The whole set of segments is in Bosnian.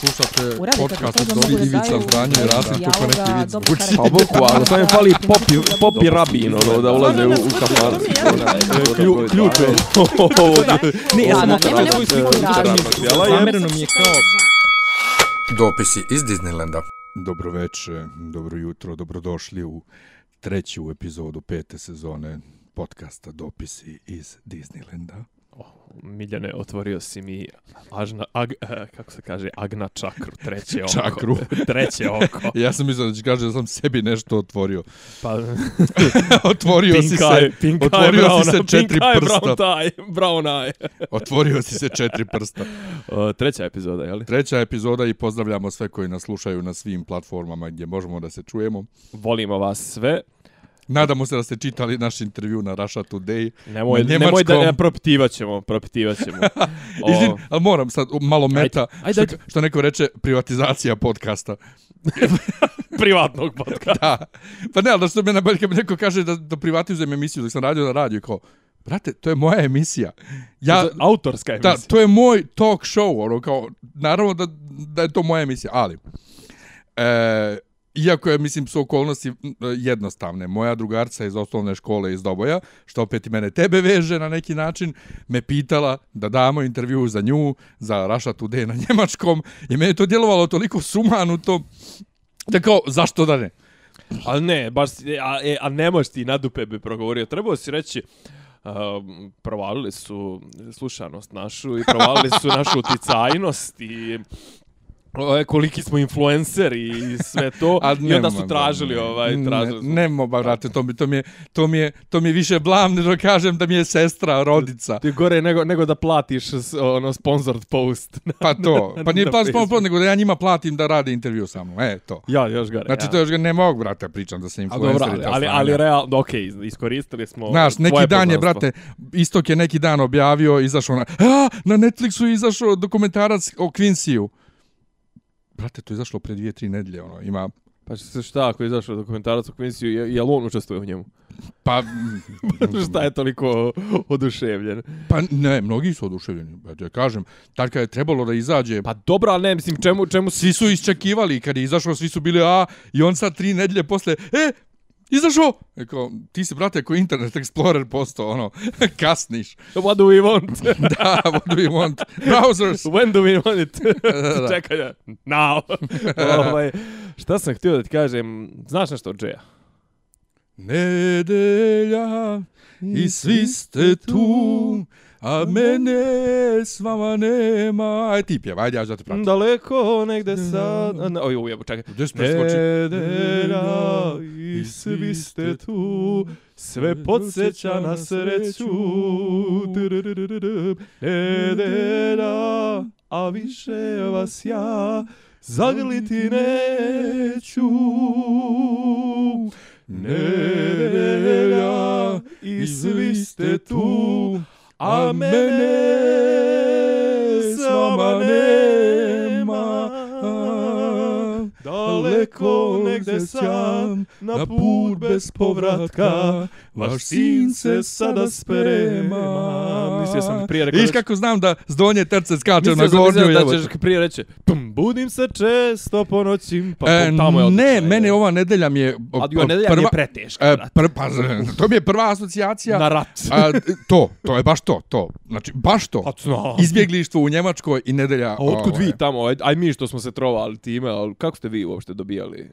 Slušate Uradite podcast to, od da Ivica Zdranje i Rasim neki vic dobro zvuči. karakter. Pa boku, ali sam je fali popi, popi rabin, ono, da ulaze u, u. Klju- Ključ je. Ne, ja sam svoju sliku. Zamereno mi je kao... Dopisi iz Disneylanda. Dobro veče, dobro jutro, dobrodošli u treću epizodu pete sezone podcasta Dopisi iz Disneylanda. Miljane, otvorio si mi ažna, ag, eh, kako se kaže, agna čakru, treće oko. Čakru. treće oko. Ja sam mislio da će kaže da sam sebi nešto otvorio. Pa, otvorio si pink se, eye, pink otvorio brown, si se četiri pink prsta. brown eye, brown eye. Otvorio si se četiri prsta. Uh, treća epizoda, je li? Treća epizoda i pozdravljamo sve koji nas slušaju na svim platformama gdje možemo da se čujemo. Volimo vas sve. Nadamo se da ste čitali naš intervju na Russia Today. Nemoj, Na nemoj da ne propitivat ćemo, propitivat ćemo. O, Izvin, ali moram sad malo meta, Ajde, ajde, što, ajde. što neko reče privatizacija podcasta. privatnog podcasta. Da. Pa ne, ali da što me najbolje kad mi neko kaže da, da privatizujem emisiju dok sam radio na radiju, kao, brate, to je moja emisija. Ja, Ja, autorska emisija. da, to je moj talk show, ono, kao, naravno da, da je to moja emisija, ali, e, iako je, mislim, su okolnosti jednostavne, moja drugarca iz osnovne škole iz Doboja, što opet i mene tebe veže na neki način, me pitala da damo intervju za nju, za Russia Today na njemačkom, i meni je to djelovalo toliko sumanuto, da kao, zašto da ne? Ali ne, baš, a, e, a ne možeš ti na dupe bi progovorio. Trebao si reći, um, provalili su slušanost našu i provalili su našu uticajnost i e, koliki smo influenceri i sve to. A I onda su tražili ne, ovaj, tražili. Ne, nemo, ba, brate, to mi, to, mi je, to, mi je, to mi je više blam nego kažem da mi je sestra, rodica. Ti gore nego, nego da platiš ono sponsored post. Pa to, pa nije na pa spomno, Facebooku. nego da ja njima platim da rade intervju sa mnom. E, to. ja, još gore. Znači, ja. to još ga ne mogu, brate, pričam da se A influenceri dobro, ali, ali, sranja. ali realno, okej, okay, iskoristili smo Znaš, neki dan je, poznanstvo. brate, Istok je neki dan objavio, izašao na, a, na Netflixu je izašao dokumentarac o Quincy-u. Brate, to je izašlo pre dvije, tri nedelje, ono, ima, Pa se šta ako je izašao dokumentarac o Quincy, je, je li on učestvuje u njemu? pa, šta je toliko oduševljen? pa ne, mnogi su oduševljeni, ja kažem, tad kad je trebalo da izađe, Pa dobro, ali ne, mislim, čemu, čemu svi su isčekivali, kad je izašao, svi su bili, a, i on sad tri nedelje posle, e, izašao! Eko, ti si, brate, ko Internet Explorer postao, ono, kasniš. What do we want? da, what do you want? Browsers! When do we want it? da. Čekaj, ja. now. ovaj, šta sam htio da ti kažem, znaš nešto od Džeja? Nedelja i svi ste tu, a mene s vama nema. Aj ti pjevaj, ajde, ja ću da te pratim. Daleko negde sad... a, ne, Oj, ujebo, čekaj. Gdje preskočio? Nedelja i svi ste tu, sve podsjeća na sreću. Nedelja, a više vas ja zagrliti neću. Nedelja i svi ste tu, a mene Daleko negde sam, na put bez povratka, vaš sin se sada sprema. Mislio sam prije rekao Viš da- kako znam da s donje terce skačem na Mislio sam, gornju. mislio da jebote. ćeš prije reći, pum, budim se često po noćim, pa E, tamo je odlično. ne, mene ova nedelja mi je... A ova nedelja mi je preteška, E, pr, pa, to mi je prva asocijacija. Na rat. A, to, to je baš to, to. Znači, baš to. Pa. Izbjeglištvo u Njemačkoj i nedelja... A otkud vi tamo, aj, aj mi što smo se trovali time, ali kako ste vi uopšte dobijali? really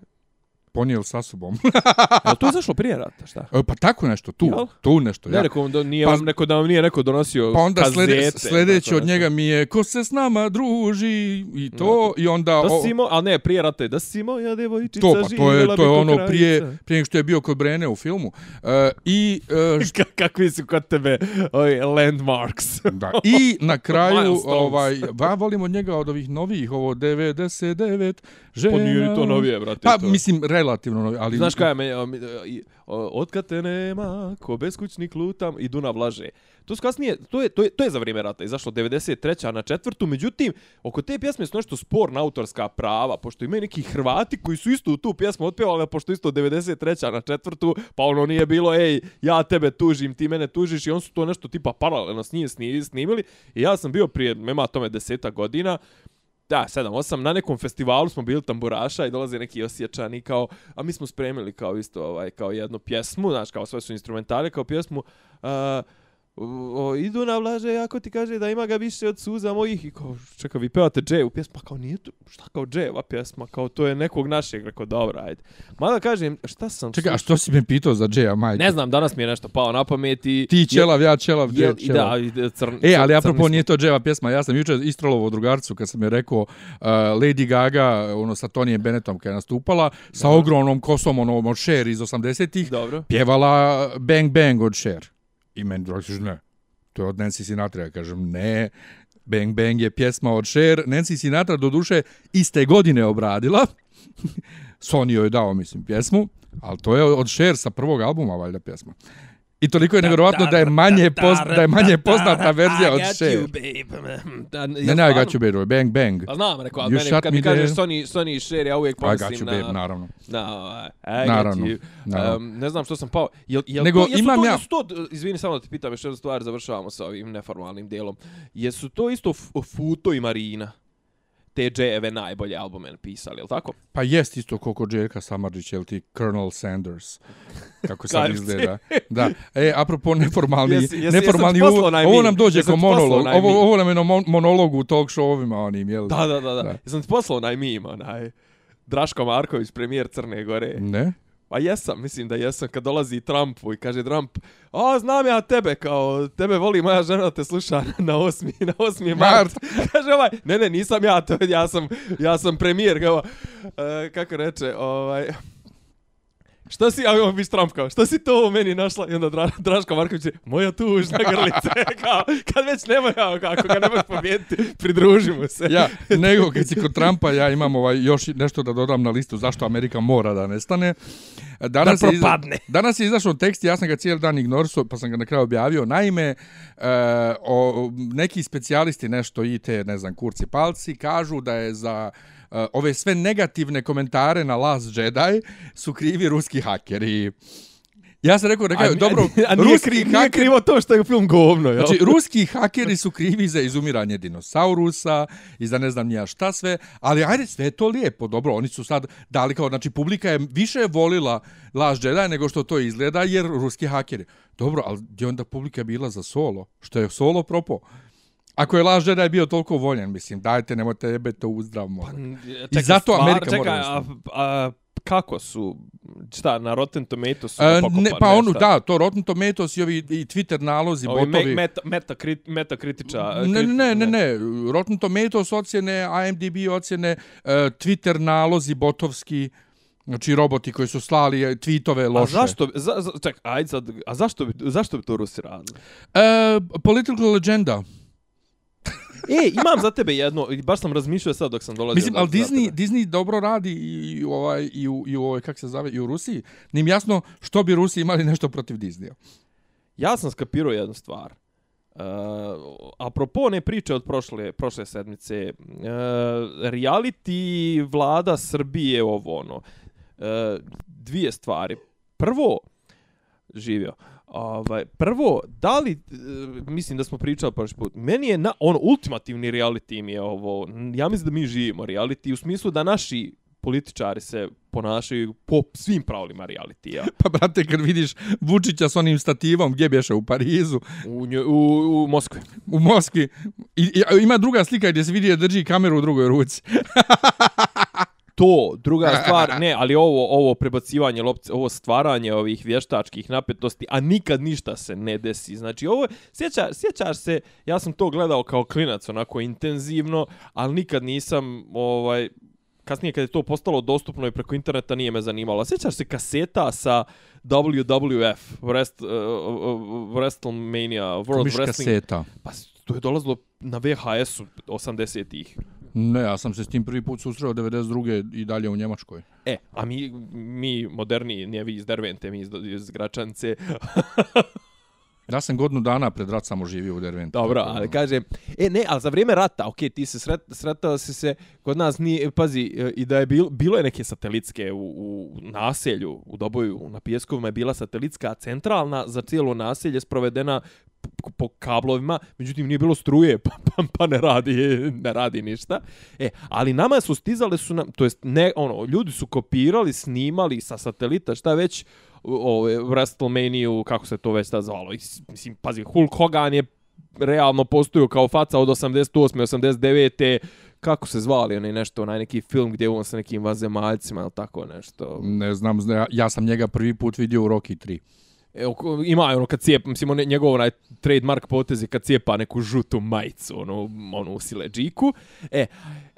Ponijeli sa sobom. A to je zašlo prije rata, šta? E, pa tako nešto, tu, Jel? tu nešto. Ne, Ja. rekao, da nije Pa- vam neko da vam nije neko donosio Pa onda slede, kazete, sljedeće tako od njega mi je ko se s nama druži i to i onda... Da si mo, a ne, prije rata je, da si moja devojčica to, pa to je, to je ono prije, prije nego što je bio kod Brene u filmu. E, I e, Ka- kakvi su kod tebe ovi landmarks. Da. I na kraju, ovaj, ja volim od njega od ovih novih, ovo 99 žena. Pa nije ni to novije, brate. Pa, to. mislim, relativno novi, ali... Znaš kaj me, o, otkad te nema, ko beskućnik lutam i Dunav laže. To su kasnije, to je, to je, to je za vrijeme rata, izašlo 93. na četvrtu, međutim, oko te pjesme su nešto sporna autorska prava, pošto imaju neki Hrvati koji su isto u tu pjesmu otpjevali, a pošto isto 93. na četvrtu, pa ono nije bilo, ej, ja tebe tužim, ti mene tužiš, i on su to nešto tipa paralelno s njim snimili, i ja sam bio prije, nema tome deseta godina, da, 7, 8, na nekom festivalu smo bili tamburaša i dolaze neki osjećani kao, a mi smo spremili kao isto, ovaj, kao jednu pjesmu, znaš, kao sve su instrumentale, kao pjesmu, uh, o, o, idu na vlaže, ako ti kaže da ima ga više od suza mojih, i kao, čekaj, vi pevate dževu pjesmu, pa kao nije to, šta kao dževa pjesma, kao to je nekog našeg, rekao, dobro, ajde. Mada kažem, šta sam... Čekaj, a što si me pitao za Džeja, majke? Ne znam, danas mi je nešto pao na pamet i... Ti ćelav, ja je, Džeja i ćelav. da, crn, E, ali apropo nije to Dževa pjesma, ja sam jučer istrolovo drugarcu kad sam je rekao uh, Lady Gaga, ono sa Tonijem Bennettom kad je nastupala, sa ogromnom kosom onom od Cher iz 80-ih, Dobro. pjevala Bang Bang od Cher. I meni drugi kaže, ne, to je od Nancy Sinatra. Ja kažem, ne, Bang Bang je pjesma od Cher. Nancy Sinatra do duše iste godine obradila. Sony joj je dao, mislim, pjesmu, ali to je od Cher sa prvog albuma, valjda, pjesma. I toliko je nevjerovatno da je manje da je manje poznata verzija od Cher. Ne, ne, I got you, babe, Bang Bang. Pa znam, rekao, ali You meni, kad mi kažeš. Sony, Sony i ja uvijek I got pomislim you, na... babe, naravno. Na, ovaj, I Naravno, you. Um, ne znam što sam pao. Jel, jel Nego to, jesu imam to, ja- to, izvini, samo da ti pitam još jednu stvar, završavamo sa ovim neformalnim dijelom. Jesu to isto Futo i Marina? Te dževe najbolje albume napisali, jel tako? Pa jest isto koliko Jerka Samarđić, jel ti Colonel Sanders, kako sad izgleda. Da. E, apropo neformalni, Jesi- jesi- neformalni jesam ti ovo, nam dođe Jesam kao monolog, ovo, ovo nam je na mon- monologu u talk showovima onim, jel? Da, da, da. da. Da. Jesam ti poslao onaj meme, onaj... Draško Marković, premijer Crne Gore. Ne? Pa jesam, mislim da jesam, kad dolazi Trumpu i kaže Trump, a znam ja tebe, kao, tebe voli moja žena te sluša na 8. na 8. mart. kaže ovaj, ne, ne, nisam ja, to, ja sam, ja sam premijer, kao, e, kako reče, ovaj, Šta si, a on biš Trump kao, šta si to u meni našla? I onda Dra, Draško Marković je, moja tužna grlice, kao, kad već nema ja, kako ga ne možeš pobijediti, pridružimo se. Ja, nego kad si kod Trumpa, ja imam ovaj još nešto da dodam na listu zašto Amerika mora da nestane. Danas Da je iza- propadne. danas je izašao tekst, ja sam ga cijeli dan ignorisao, pa sam ga na kraju objavio. Naime, e, o, neki specijalisti nešto IT, ne znam, kurci palci, kažu da je za ove sve negativne komentare na Last Jedi su krivi ruski hakeri. Ja sam rekao, rekao, A, dobro, a nije, ruski kri, nije haker- krivo to što je film govno, jel? Znači, ruski hakeri su krivi za izumiranje dinosaurusa i za ne znam nija šta sve, ali ajde, sve je to lijepo, dobro, oni su sad dali kao, znači, publika je više volila Last Jedi nego što to izgleda, jer ruski hakeri. Dobro, ali gdje je onda publika bila za solo? Što je solo propo? Ako je Last Jedi bio toliko voljen, mislim, dajte, nemojte jebete u zdrav moral. I zato Amerika čekaj, mora a, nestati. a, kako su, šta, na Rotten Tomatoes su E, ga ne, pa ono, šta? da, to Rotten Tomatoes i ovi i Twitter nalozi, Ovi me, botovi. meta, meta, krit, meta kritiča. Ne, ne, ne, ne, Rotten Tomatoes ocjene, IMDb ocjene, uh, Twitter nalozi botovski, znači roboti koji su slali tweetove A loše. zašto, bi- za, za, ček, ajde sad, a zašto bi, zašto bi to Rusi radili? Uh, political legenda. E, imam za tebe jedno, baš sam razmišljao sad dok sam dolazio. Mislim, ali Disney. Disney dobro radi i, i, ovaj, i, u, i u ovoj, kak se zove, i u Rusiji. Nim jasno što bi Rusi imali nešto protiv Disneya. Ja sam skapirao jednu stvar. Uh, apropo one priče od prošle, prošle sedmice, uh, reality vlada Srbije ovo ono, uh, dvije stvari. Prvo, živio, ovaj, prvo, da li, uh, mislim da smo pričali prošli put, meni je na, ono, ultimativni reality mi je ovo, ja mislim da mi živimo reality u smislu da naši političari se ponašaju po svim pravilima reality-a. Pa, brate, kad vidiš Vučića s onim stativom, gdje bješe, u Parizu, U, nju- u, u Moskvi. u Moskvi, i, i, ima druga slika gdje se vidi da drži kameru u drugoj ruci. To, druga stvar, ne, ali ovo ovo prebacivanje loptice, ovo stvaranje ovih vještačkih napetosti, a nikad ništa se ne desi. Znači, ovo, sjeća, sjećaš se, ja sam to gledao kao klinac, onako intenzivno, ali nikad nisam, ovaj, kasnije kad je to postalo dostupno i preko interneta nije me zanimalo. Sjećaš se kaseta sa WWF, Wrest, uh, uh, WrestleMania, World Miš Wrestling, kaseta. pa to je dolazilo na VHS-u 80-ih. Ne, ja sam se s tim prvi put susreo 92. i dalje u Njemačkoj. E, a mi, mi moderni, nije vi iz Dervente, mi iz, iz Gračance. Ja sam godinu dana pred rat samo živio u Derventu. Dobro, tako ali kažem, e ne, ali za vrijeme rata, ok, ti se sret, sretao si se, kod nas nije, pazi, e, i da je bilo, bilo je neke satelitske u, u naselju, u Doboju, na Pijeskovima je bila satelitska centralna za cijelo naselje sprovedena po kablovima, međutim nije bilo struje, pa, pa, pa ne radi, ne radi ništa. E, ali nama su stizale su nam, to jest ne, ono, ljudi su kopirali, snimali sa satelita, šta već, ove, WrestleMania, kako se to već ta zvalo. I, mislim, pazi, Hulk Hogan je realno postojao kao faca od 88. 89 kako se zvali onaj nešto, onaj neki film gdje on sa nekim vazemaljcima ili tako nešto. Ne znam, ja, ja sam njega prvi put vidio u Rocky 3. Ima ono kad cijepa, mislim, on, njegov onaj trademark potez je kad cijepa neku žutu majicu, ono, ono u sileđiku. E,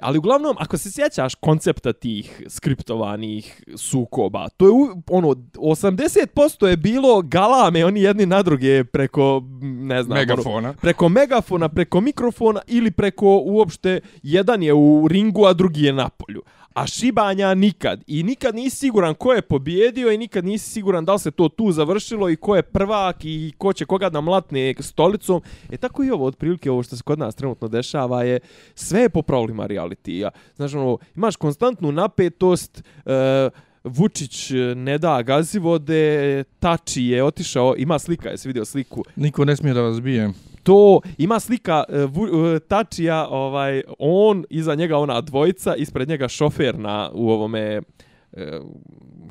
ali uglavnom, ako se sjećaš koncepta tih skriptovanih sukoba, to je, ono, 80% je bilo galame, oni jedni na druge preko, ne znam, megafona. Ono, preko megafona, preko mikrofona ili preko uopšte, jedan je u ringu, a drugi je na polju a šibanja nikad. I nikad nisi siguran ko je pobjedio i nikad nisi siguran da li se to tu završilo i ko je prvak i ko će koga da mlatne stolicom. E tako i ovo, otprilike ovo što se kod nas trenutno dešava je sve je po pravilima realitija. Znaš, ono, imaš konstantnu napetost, e, Vučić e, ne da gazivode, Tači je otišao, ima slika, jesi vidio sliku? Niko ne smije da vas bije to ima slika uh, uh, Tačija, ovaj, on, iza njega ona dvojica, ispred njega šofer na, u ovome uh,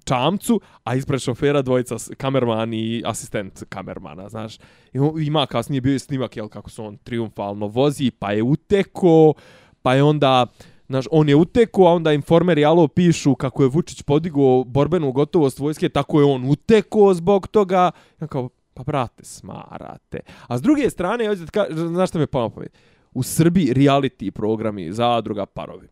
čamcu, a ispred šofera dvojica kamerman i asistent kamermana, znaš. I ima kasnije bio snimak, jel, kako se on triumfalno vozi, pa je uteko, pa je onda... Znaš, on je uteko, a onda informeri alo pišu kako je Vučić podigao borbenu gotovost vojske, tako je on uteko zbog toga. Ja kao, Pa brate, smarate. A s druge strane, hoćete ka, znaš šta me ponovno? U Srbiji reality programi, zadruga, parovi,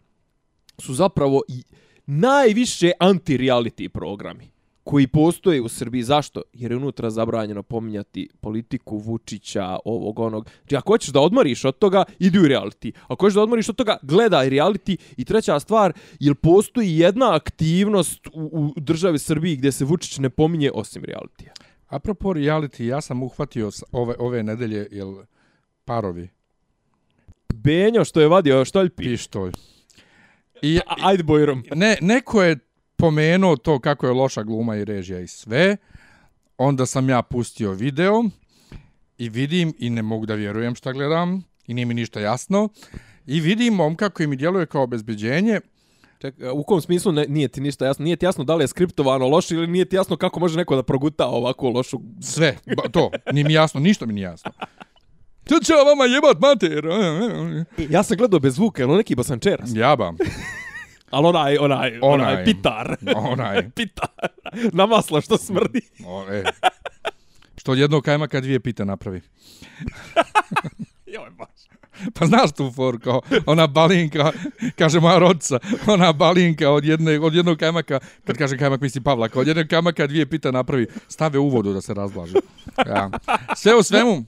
su zapravo i najviše anti-reality programi koji postoje u Srbiji. Zašto? Jer je unutra zabranjeno pominjati politiku Vučića, ovog, onog. Znači, ako hoćeš da odmoriš od toga, idi u reality. Ako hoćeš da odmoriš od toga, gledaj reality. I treća stvar, jer postoji jedna aktivnost u, u državi Srbiji gdje se Vučić ne pominje osim realitija. Apropo reality, ja sam uhvatio ove, ove nedelje, jel, parovi. Benjo što je vadio štoljpi. Pištolj. I, A, ajde bojrom. Ne, neko je pomenuo to kako je loša gluma i režija i sve. Onda sam ja pustio video i vidim i ne mogu da vjerujem šta gledam i nije mi ništa jasno. I vidim momka koji mi djeluje kao obezbeđenje Ček, u kom smislu ne, nije ti ništa jasno? Nije ti jasno da li je skriptovano loše ili nije ti jasno kako može neko da proguta ovako lošu... Sve, ba, to, nije mi jasno, ništa mi nije jasno. Čo će vama jebat mater? Ja sam gledao bez zvuka, ono neki basančeras. Jabam. Ali onaj, onaj, onaj, onaj pitar. Onaj. pitar. Na maslo što smrdi. O, e. Što jedno kajma kad dvije pita napravi. Joj, baš. Pa znaš tu for, kao ona balinka, kaže moja rodca, ona balinka od, jedne, od jednog kajmaka, kad kaže kajmak misli Pavlaka, od jednog kajmaka dvije pita napravi, stave u vodu da se razblaže. Ja. Sve u svemu,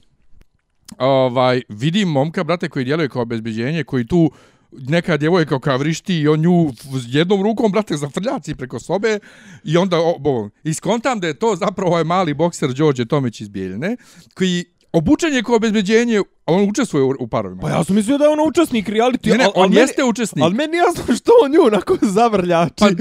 ovaj, vidim momka, brate, koji djeluje kao bezbeđenje, koji tu neka djevojka kao vrišti i on nju jednom rukom, brate, zafrljaci preko sobe i onda, o, bo, iskontam da je to zapravo ovaj mali bokser Đorđe Tomić iz Bijeljne, koji obučen je kao obezbeđenje, a on učestvuje u, u parovima. Pa ja sam mislio da je on učesnik reality. Ne, ne, on al jeste meni, učesnik. Ali meni jasno što on nju onako zavrljači. Pa, uh,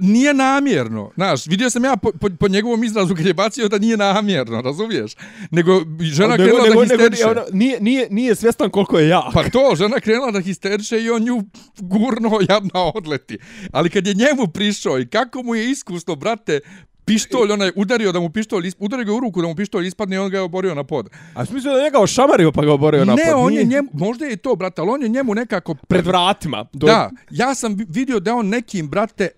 nije namjerno. Znaš, vidio sam ja po, po, po njegovom izrazu kad je bacio da nije namjerno, razumiješ? Nego žena nego, krenula nego, da histeriše. Nego, nije, nije, nije svjestan koliko je jak. Pa to, žena krenula da histeriše i on nju gurno jadna odleti. Ali kad je njemu prišao i kako mu je iskusno, brate, pištolj, onaj udario da mu pištolj, isp... udario ga u ruku da mu pištolj ispadne i on ga je oborio na pod. A smislio da njega ošamario pa ga oborio na pod? Ne, on je njemu, možda je to, brate, ali on je njemu nekako... Pred vratima. Do... Da, ja sam vidio da on nekim, brate,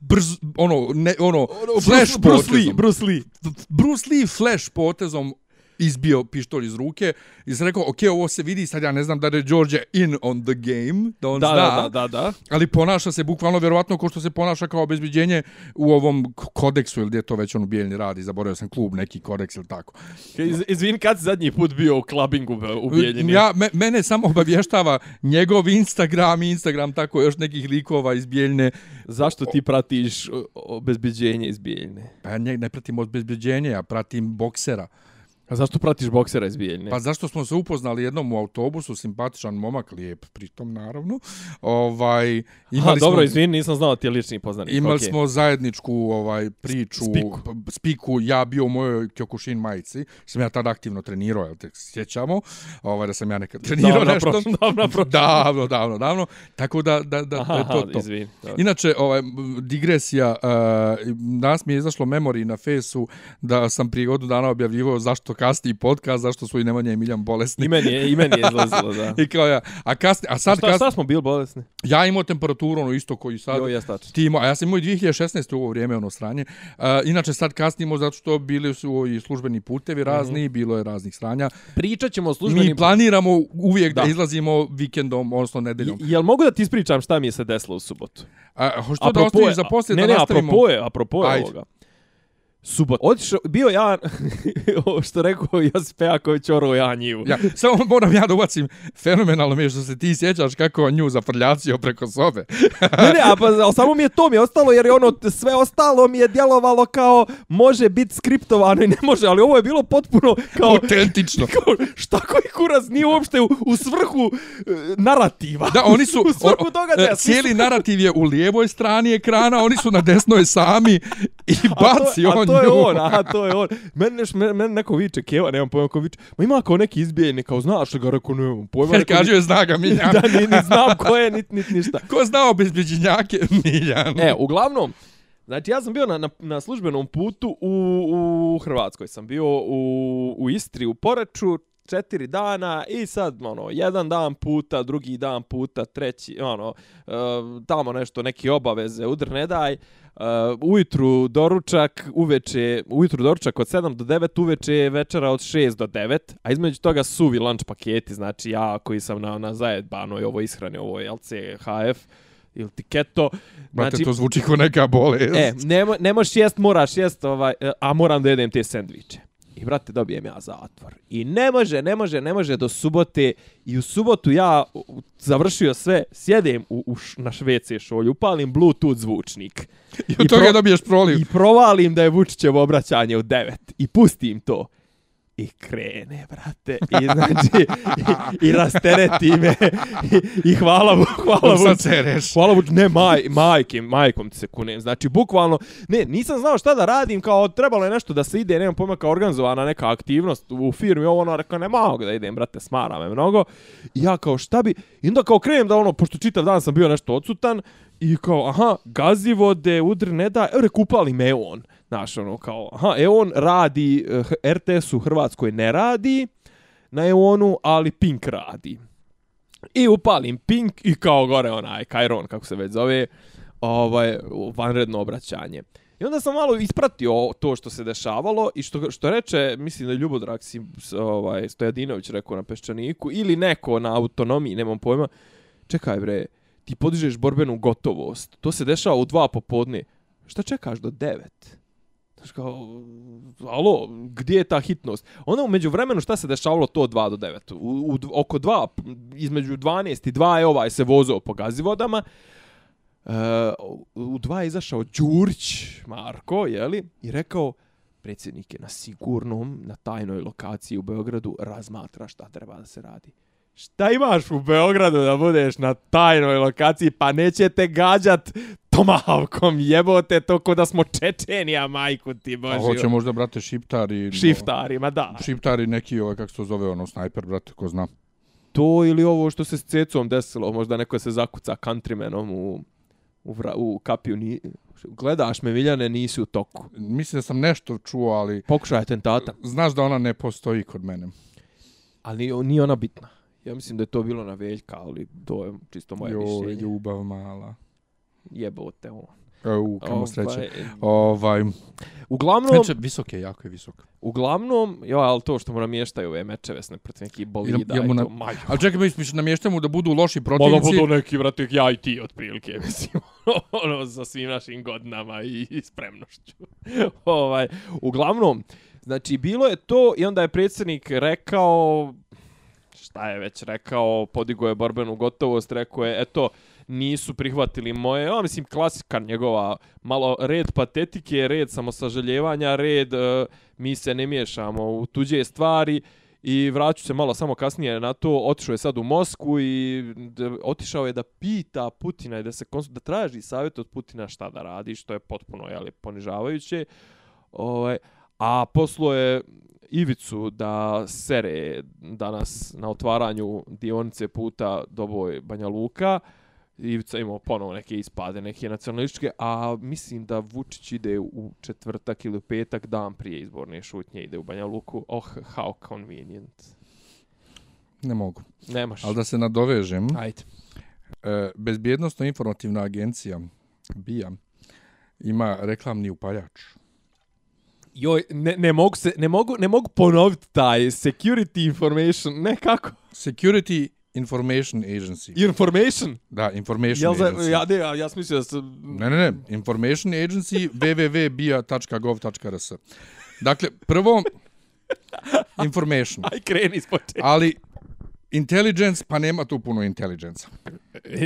brz, ono, ne, ono, ono flash Bruce, Bruce Lee, Bruce Lee. Bruce Lee flash potezom izbio pištolj iz ruke i sam rekao, ok, ovo se vidi, sad ja ne znam da je George in on the game, da on da, zna, da, da, da. ali ponaša se bukvalno vjerovatno kao što se ponaša kao obezbeđenje u ovom kodeksu ili gdje to već on ubijeljni radi, zaboravio sam klub, neki kodeks ili tako. Iz, izvin, kad si zadnji put bio u klubingu ubijeljeni? Ja, me, mene samo obavještava njegov Instagram i Instagram tako još nekih likova iz Bijeljne. Zašto ti pratiš obezbeđenje iz Bijeljne? Pa ja ne, ne pratim obezbeđenje, ja pratim boksera. A zašto pratiš boksera iz Bijeljne? Pa zašto smo se upoznali jednom u autobusu, simpatičan momak, lijep pritom naravno. Ovaj, Aha, imali dobro, smo, izvini, nisam znao ti je lični poznanik. Imali okej. smo zajedničku ovaj priču, Spiku. spiku, ja bio u mojoj Kyokushin majici, sam ja tada aktivno trenirao, jel te sjećamo, ovaj, da sam ja nekad trenirao Davno nešto. prošlo, davno prošlo. davno, davno, davno. Tako da, da, da, Aha, je to aha, to. izvini. dobro. Inače, ovaj, digresija, uh, danas mi je izašlo memori na fesu da sam prije godinu dana objavljivao zašto kasni podcast, zašto su i Nemanja i Miljan bolesni. I meni je, i meni je izlazilo, da. I kao ja, a kasni, a sad Šta, kasni, šta smo bili bolesni? ja imao temperaturu ono isto koji sad. Jo, ja stačno. Ti imao, a ja sam imao i 2016. u ovo vrijeme ono sranje. Uh, inače sad kasnimo zato što bili su i službeni putevi razni, bilo je raznih sranja. Pričat ćemo o službenim... Mi planiramo uvijek da. Da. izlazimo vikendom, odnosno nedeljom. Je- Jel mogu da ti ispričam šta mi je se desilo u subotu? A, hoćeš da ostaviš za poslije ne, da ne, nastavimo? apropo je, apropo je ovoga. Subot. Otišao, bio ja, ovo što rekao Josip Pejaković, oro ja njivu. Ja, samo moram ja da ubacim fenomenalno mi je što se ti sjećaš kako on nju zafrljacio preko sobe. ne, ne, a pa, ali samo mi je to mi je ostalo, jer je ono, sve ostalo mi je djelovalo kao, može biti skriptovano i ne može, ali ovo je bilo potpuno kao, Autentično. kao šta koji kurac nije uopšte u, u svrhu e, narativa. Da, oni su, u svrhu o- događaja. e, cijeli narativ je u lijevoj strani ekrana, oni su na desnoj sami i baci a to, on a to je nju. on, a to je on. Meni, neš, meni, neko viče, Keva, nemam pojma ko viče. Ma ima kao neki izbijenik, kao znaš ga, rekao, nemam pojma. Jer kaže zna ga Miljan. da, ni, ni znam ko je, nit, nit ništa. Ko znao bezbeđenjake Miljan? E, uglavnom, Znači, ja sam bio na, na, na službenom putu u, u Hrvatskoj. Sam bio u, u Istri, u Poreču, četiri dana i sad, ono, jedan dan puta, drugi dan puta, treći, ono, e, tamo nešto, neke obaveze, udr ne daj, e, ujutru doručak, uveče, ujutru doručak od 7 do 9, uveče večera od 6 do 9, a između toga suvi lunch paketi, znači ja koji sam na, na zajedbanoj ovo ishrani, ovo je LCHF, ili tiketo. Brate, Znači, to zvuči kao neka bolest. E, ne, ne možeš jest, moraš jest, ovaj, e, a moram da jedem te sendviče. I, brate, dobijem ja zatvor. I ne može, ne može, ne može do subote. I u subotu ja završio sve, sjedem u, u š, na švece šolju, upalim Bluetooth zvučnik. I od toga pro- dobiješ proliv. I provalim da je Vučićevo obraćanje u 9. I pustim to. I krene, brate. I znači, i, i rastereti me. I, i hvala mu, hvala mu. Hvala Vuč, ne, maj, majke, majkom ti se kunem. Znači, bukvalno, ne, nisam znao šta da radim, kao trebalo je nešto da se ide, nemam pojma, kao organizovana neka aktivnost u firmi, ovo ono, rekao, ne mogu da idem, brate, smara me mnogo. I ja kao, šta bi, i onda kao krenem da ono, pošto čitav dan sam bio nešto odsutan, i kao, aha, gazivode, udr ne da, evo rekupali me on. Znaš, ono, kao, aha, e on radi, eh, RTS u Hrvatskoj ne radi, na Eonu, ali Pink radi. I upalim Pink i kao gore onaj Kajron, kako se već zove, ovaj, vanredno obraćanje. I onda sam malo ispratio to što se dešavalo i što, što reče, mislim da je Ljubodrag si, ovaj, Stojadinović rekao na Peščaniku, ili neko na autonomiji, nemam pojma, čekaj bre, ti podižeš borbenu gotovost, to se dešava u dva popodne, šta čekaš do devet? Znaš kao, alo, gdje je ta hitnost? Onda umeđu vremenu šta se dešavalo to od 2 do 9? U, u, oko 2, između 12 i 2 je ovaj se vozao po gazivodama. E, u 2 je izašao Đurić, Marko, jeli, i rekao, predsjednik je na sigurnom, na tajnoj lokaciji u Beogradu, razmatra šta treba da se radi. Šta imaš u Beogradu da budeš na tajnoj lokaciji, pa neće te gađat Tomahawkom, jebote to ko da smo Čečenija, majku ti A božio. hoće možda, brate, šiptari... Šiftarima, da. Šiptari neki, ovaj, kako se to zove, ono, snajper, brate, ko zna. To ili ovo što se s cecom desilo, možda neko se zakuca countrymanom u, u, vra, u kapiju. Ni, gledaš me, Miljane, nisi u toku. Mislim da sam nešto čuo, ali Pokušaj atentata. znaš da ona ne postoji kod mene. Ali ni- nije ona bitna. Ja mislim da je to bilo na Veljka, ali to je čisto moje Joj, mišljenje. ljubav mala. Jebote on. U, kamo Ovaj, sreće. Ovaj, Uglavnom, znači, visok je, jako je visok. uglavnom, jo, ali to što mu namještaju ove mečeve s protiv nekih bolida ja mu i na- to, maj. Ali čekaj, misliš, namještamo da budu loši Ma da protivnici? budu neki, brate, ja i ti, otprilike, mislim, ono, sa svim našim godinama i, i spremnošću. ovaj, uglavnom, znači, bilo je to i onda je predsjednik rekao, šta je već rekao, podigo je borbenu gotovost, rekao je, eto, nisu prihvatili moje, ja mislim klasika njegova, malo red patetike, red samosaželjevanja, red e, mi se ne miješamo u tuđe stvari i vraću se malo samo kasnije na to, otišao je sad u Mosku i otišao je da pita Putina i da se konsul- da traži savjet od Putina šta da radi, što je potpuno jeli, ponižavajuće. Ovaj, a poslo je Ivicu da sere danas na otvaranju dionice puta Doboj Banja Luka. Ivica imao ponovo neke ispade, neke nacionalističke, a mislim da Vučić ide u četvrtak ili u petak, dan prije izborne šutnje, ide u Banja Luku. Oh, how convenient. Ne mogu. Nemaš. Ali da se nadovežem, Ajde. e, Bezbjednostno informativna agencija BIA ima reklamni upaljač. Joj, ne, ne, mogu se, ne, mogu, ne mogu ponoviti taj security information, ne kako? Security Information Agency. Information? Da, Information Jel za, Agency. ja, ne, ja, ja sam mislio da se... Ne, ne, ne. Information Agency www.bia.gov.rs. Dakle, prvo information. Aj, kreni iz početka. Ali intelligence, pa nema tu puno intelligence.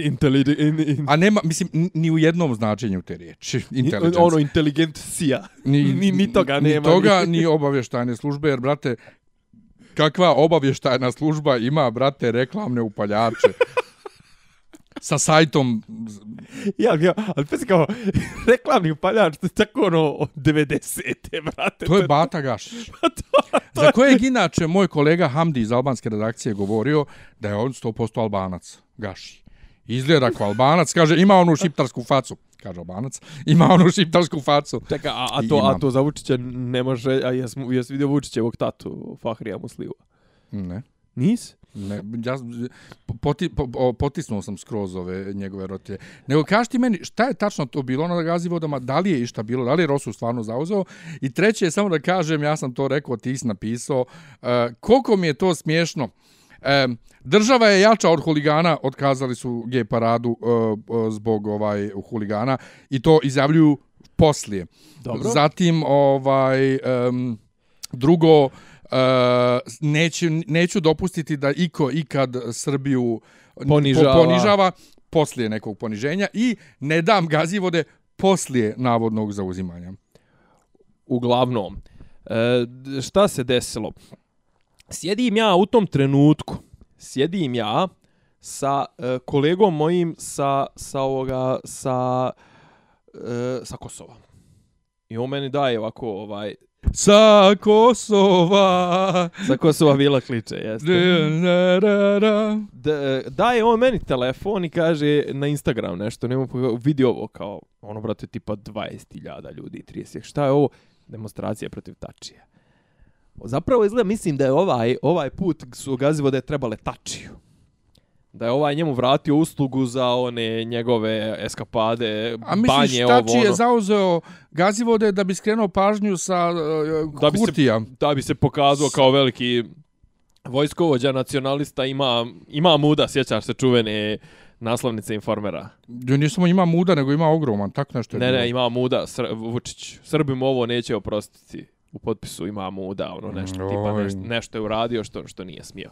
Intelligent... In, in, A nema, mislim, ni u jednom značenju te riječi. Intelligence. ono, inteligencija. Ni, ni toga nema. Ni toga, ni obavještajne službe, jer, brate, kakva obavještajna služba ima, brate, reklamne upaljače sa sajtom Ja, ja, ali pesi kao, reklamni upaljač, to je tako ono, od 90-te, brate. To je Bata Gašić. Za kojeg inače moj kolega Hamdi iz albanske redakcije govorio da je on 100% albanac. Gaši. Izgleda kao albanac, kaže ima onu šiptarsku facu. Kaže albanac, ima onu šiptarsku facu. Čekaj, a, a, to, a to za Vučića ne može, a jes, jes vidio Vučićevog tatu, Fahrija Musliva? Ne. Nis? Ne, ja poti, po, potisnuo sam skroz ove njegove rotije. Nego kaži ti meni, šta je tačno to bilo na gazivodama, da li je išta bilo, da li je Rosu stvarno zauzeo? I treće je samo da kažem, ja sam to rekao, ti si napisao, uh, koliko mi je to smiješno. Um, država je jača od huligana, otkazali su gej paradu uh, uh, zbog ovaj huligana i to izjavljuju poslije. Dobro. Zatim ovaj um, drugo Uh, neću, neću dopustiti da iko ikad Srbiju Ponižava. Po, ponižava poslije nekog poniženja i ne dam gazivode poslije navodnog zauzimanja. Uglavnom, e, šta se desilo? Sjedim ja u tom trenutku, sjedim ja sa e, kolegom mojim sa, sa ovoga, sa, e, sa Kosova. I on meni daje ovako, ovaj, Sa Kosova. sa Kosova Vila kliče, jeste. Da, da, da. D, daje on meni telefon i kaže na Instagram nešto, nemo vidi ovo kao, ono brate, tipa 20.000 ljudi, 30. Šta je ovo? Demonstracija protiv tačija. Zapravo izgleda, mislim da je ovaj, ovaj put su gazivo da je trebale tačiju. Da je ovaj njemu vratio uslugu za one njegove eskapade, A misliš banje, ovo, je ono, zauzeo gazivode da bi skrenuo pažnju sa uh, Da bi se- Kurtija? da bi se pokazao kao veliki vojskovođa nacionalista, ima, ima muda, sjećaš se čuvene naslovnice informera. Ja nisam samo ima muda, nego ima ogroman, tako nešto je Ne, bilo. ne, ima muda, Sr Vučić. Srbim ovo neće oprostiti. U potpisu ima muda, ono nešto, tipa Oj. nešto, nešto je uradio što, što nije smio.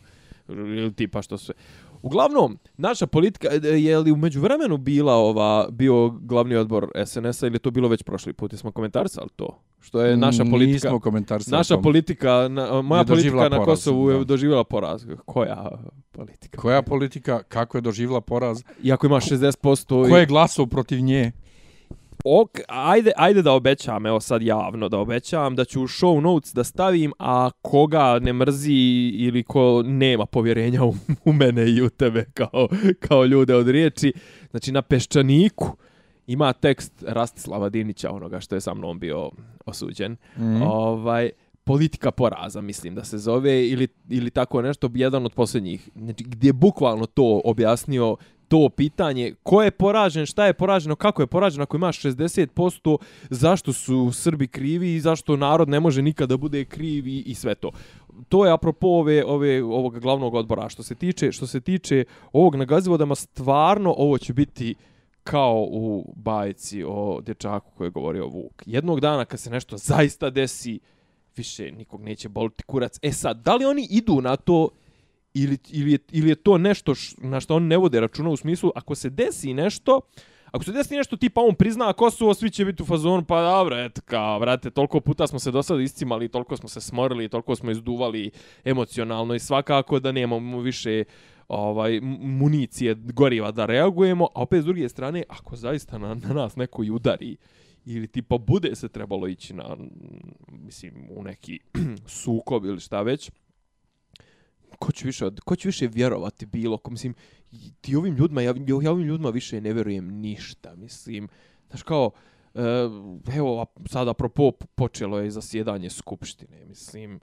Ili tipa što sve. Uglavnom, naša politika, e, je li umeđu vremenu bila ova, bio glavni odbor SNS-a ili je to bilo već prošli put? Jesmo komentarisali to? Što je naša politika... Nismo komentarisali Naša to. politika, na, moja Je politika doživjela na poraz, Kosovu je da. doživjela poraz. Koja politika? Koja politika, kako je doživjela poraz, Iako ima 60%... ko je glasao protiv nje? Ok, ajde, ajde da obećam, evo sad javno da obećam, da ću u show notes da stavim, a koga ne mrzi ili ko nema povjerenja u, u mene i u tebe kao, kao ljude od riječi, znači na Peščaniku ima tekst Rastislava Dinića, onoga što je sa mnom bio osuđen. Mhm. Ovaj, politika poraza, mislim da se zove, ili, ili tako nešto, jedan od posljednjih, znači, gdje je bukvalno to objasnio, to pitanje, ko je poražen, šta je poraženo, kako je poraženo, ako imaš 60%, zašto su Srbi krivi i zašto narod ne može nikada da bude kriv i, i sve to. To je apropo ove, ove, ovog glavnog odbora. Što se tiče, što se tiče ovog nagazivodama, stvarno ovo će biti kao u bajci o dječaku koji je govorio Vuk. Jednog dana kad se nešto zaista desi, više nikog neće boliti kurac. E sad, da li oni idu na to ili, ili, je, ili je to nešto š, na što on ne vode računa u smislu, ako se desi nešto, Ako se desi nešto tipa on prizna Kosovo, svi će biti u fazonu, pa dobro, eto kao, vrate, toliko puta smo se do sada iscimali, toliko smo se smorili, toliko smo izduvali emocionalno i svakako da nemamo više ovaj municije goriva da reagujemo, a opet s druge strane, ako zaista na, na nas neko i udari ili tipa bude se trebalo ići na mislim u neki sukob ili šta već ko će više ko će više vjerovati bilo ko mislim ti ovim ljudima ja, ja ovim ljudima više ne vjerujem ništa mislim. Znaš kao eh, evo sada apropo počelo je zasjedanje skupštine mislim.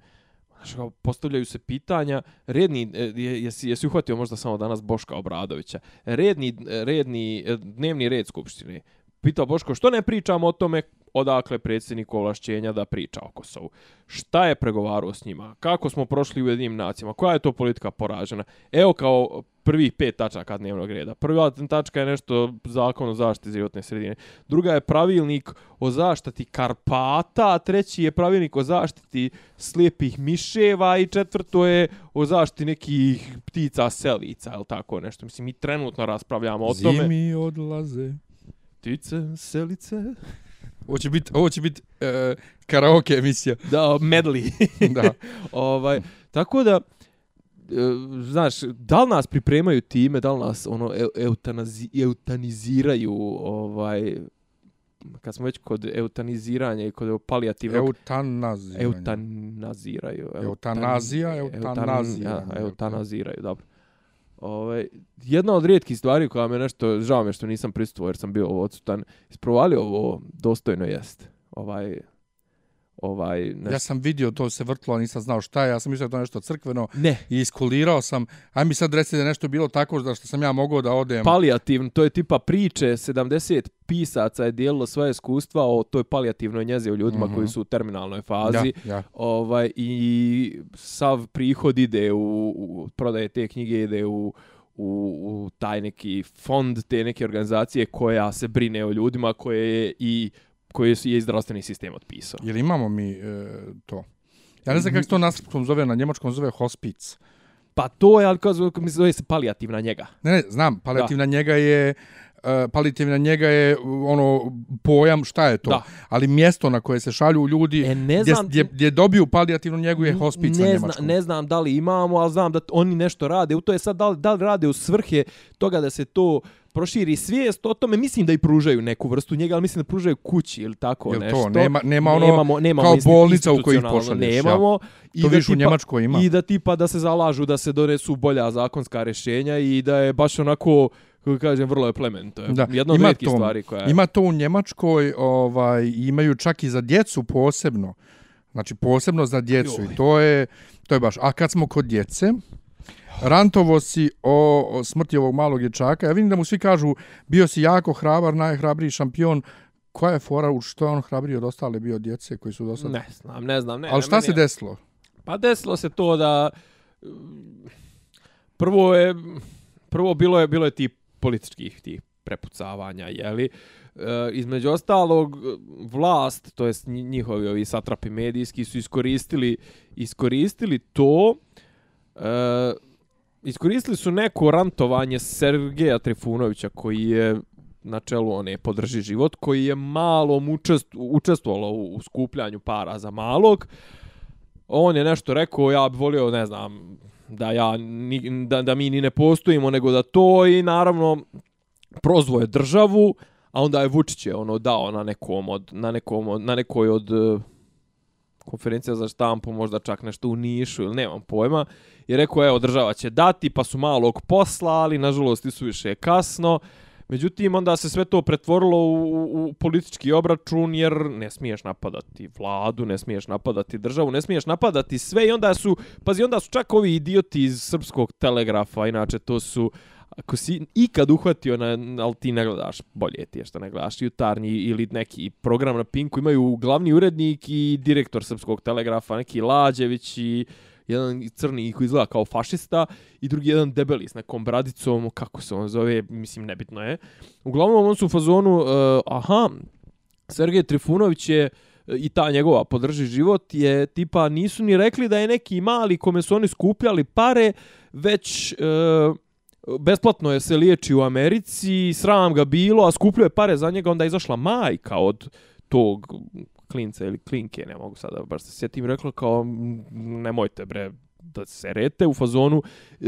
Znaš, kao, postavljaju se pitanja, redni, eh, jesi, jesi uhvatio možda samo danas Boška Obradovića, redni, redni eh, dnevni red Skupštine, pitao Boško, što ne pričamo o tome? Odakle predsjednik ovlašćenja da priča o Kosovu? Šta je pregovarao s njima? Kako smo prošli u jednim nacijama? Koja je to politika poražena? Evo kao prvih pet tačaka dnevnog reda. Prva tačka je nešto zakon o zaštiti životne sredine. Druga je pravilnik o zaštiti Karpata, a treći je pravilnik o zaštiti slijepih miševa i četvrto je o zaštiti nekih ptica selica, ili tako nešto. Mislim, mi trenutno raspravljamo o tome. Zimi odlaze. Ptice, selice. Ovo će biti ovo će biti uh, karaoke emisija. Da, medley. Da. ovaj, tako da e, znaš, da li nas pripremaju time, da li nas ono eutanazi, eutaniziraju ovaj kad smo već kod eutaniziranja i kod palijativnog eutanaziranja eutanaziraju eutanazija eutanazija eutan, ja, eutanaziraju dobro Ovaj jedna od rijetkih stvari koja me nešto žao me što nisam prisustvovao jer sam bio odsutan isprovalio ovo dostojno jest. Ovaj ovaj nešto. ja sam vidio to se vrtlo nisam znao šta je ja sam mislio da to nešto crkveno ne. i iskulirao sam aj mi sad reci da nešto bilo tako da što sam ja mogao da odem palijativno to je tipa priče 70 pisaca je dijelilo svoje iskustva o toj palijativnoj njezi u ljudima mm -hmm. koji su u terminalnoj fazi ja, ja. ovaj i sav prihod ide u, u prodaje te knjige ide u u, u taj neki fond te neke organizacije koja se brine o ljudima koje je i koje je zdravstveni sistem otpisao. Jel imamo mi e, to? Ja ne znam kako se to na srpskom zove, na njemačkom zove hospic. Pa to je, ali kao zove, zove se palijativna njega. Ne, ne, znam, palijativna da. njega je uh, palijativna njega je ono pojam šta je to. Da. Ali mjesto na koje se šalju ljudi e, ne znam, gdje, gdje dobiju palijativnu njegu je hospic ne na njemačkom. Zna, ne znam da li imamo, ali znam da oni nešto rade. U to je sad da li, da li rade u svrhe toga da se to proširi svijest o tome, mislim da i pružaju neku vrstu njega, ali mislim da pružaju kući ili tako Jel nešto. To? Nema, nema ono nemamo, nemamo kao bolnica u kojih pošalješ. Nemamo. Ja. To I da tipa, u Njemačkoj ima. I da tipa da se zalažu da se donesu bolja zakonska rješenja i da je baš onako kako kažem, vrlo je plemento. Da. Jedna od rijetkih stvari koja je... Ima to u Njemačkoj, ovaj, imaju čak i za djecu posebno. Znači, posebno za djecu. Joj. I to je, to je baš... A kad smo kod djece, rantovo si o, o smrti ovog malog dječaka. Ja vidim da mu svi kažu, bio si jako hrabar, najhrabriji šampion. Koja je fora, u što je on hrabriji od ostale bio djece koji su dosta... Ne znam, ne znam. Ne, Ali šta se desilo? Pa desilo se to da... Prvo je... Prvo bilo je bilo je ti političkih tih prepucavanja, je li? E, između ostalog vlast, to jest njihovi ovi satrapi medijski su iskoristili iskoristili to e, iskoristili su neko rantovanje Sergeja Trifunovića koji je na čelu one podrži život koji je malo učest, učestvovalo u, u skupljanju para za malog. On je nešto rekao ja bih volio ne znam da ja ni, da, da mi ni ne postojimo nego da to i naravno prozvoje državu a onda je Vučić je ono dao na nekom od na nekom od, na nekoj od konferencija za štampu, možda čak nešto u Nišu ili nemam pojma. I rekao, evo, država će dati, pa su malog poslali, nažalost, i su više kasno. Međutim, onda se sve to pretvorilo u, u politički obračun, jer ne smiješ napadati vladu, ne smiješ napadati državu, ne smiješ napadati sve i onda su, pazi, onda su čak ovi idioti iz srpskog telegrafa, inače to su ako si ikad uhvatio na, ali ti ne gledaš, bolje ti je što ne gledaš, jutarnji ili neki program na Pinku, imaju glavni urednik i direktor Srpskog telegrafa, neki Lađević i jedan crni koji izgleda kao fašista i drugi jedan debeli s nekom bradicom, kako se on zove, mislim, nebitno je. Uglavnom, on su u fazonu, uh, aha, Sergej Trifunović je e, i ta njegova podrži život je tipa nisu ni rekli da je neki mali kome su oni skupljali pare, već uh, besplatno je se liječi u Americi, sram ga bilo, a skupljuje pare za njega, onda je izašla majka od tog klinca ili klinke, ne mogu sada baš se sjetim, rekla kao nemojte bre, da se rete u fazonu e,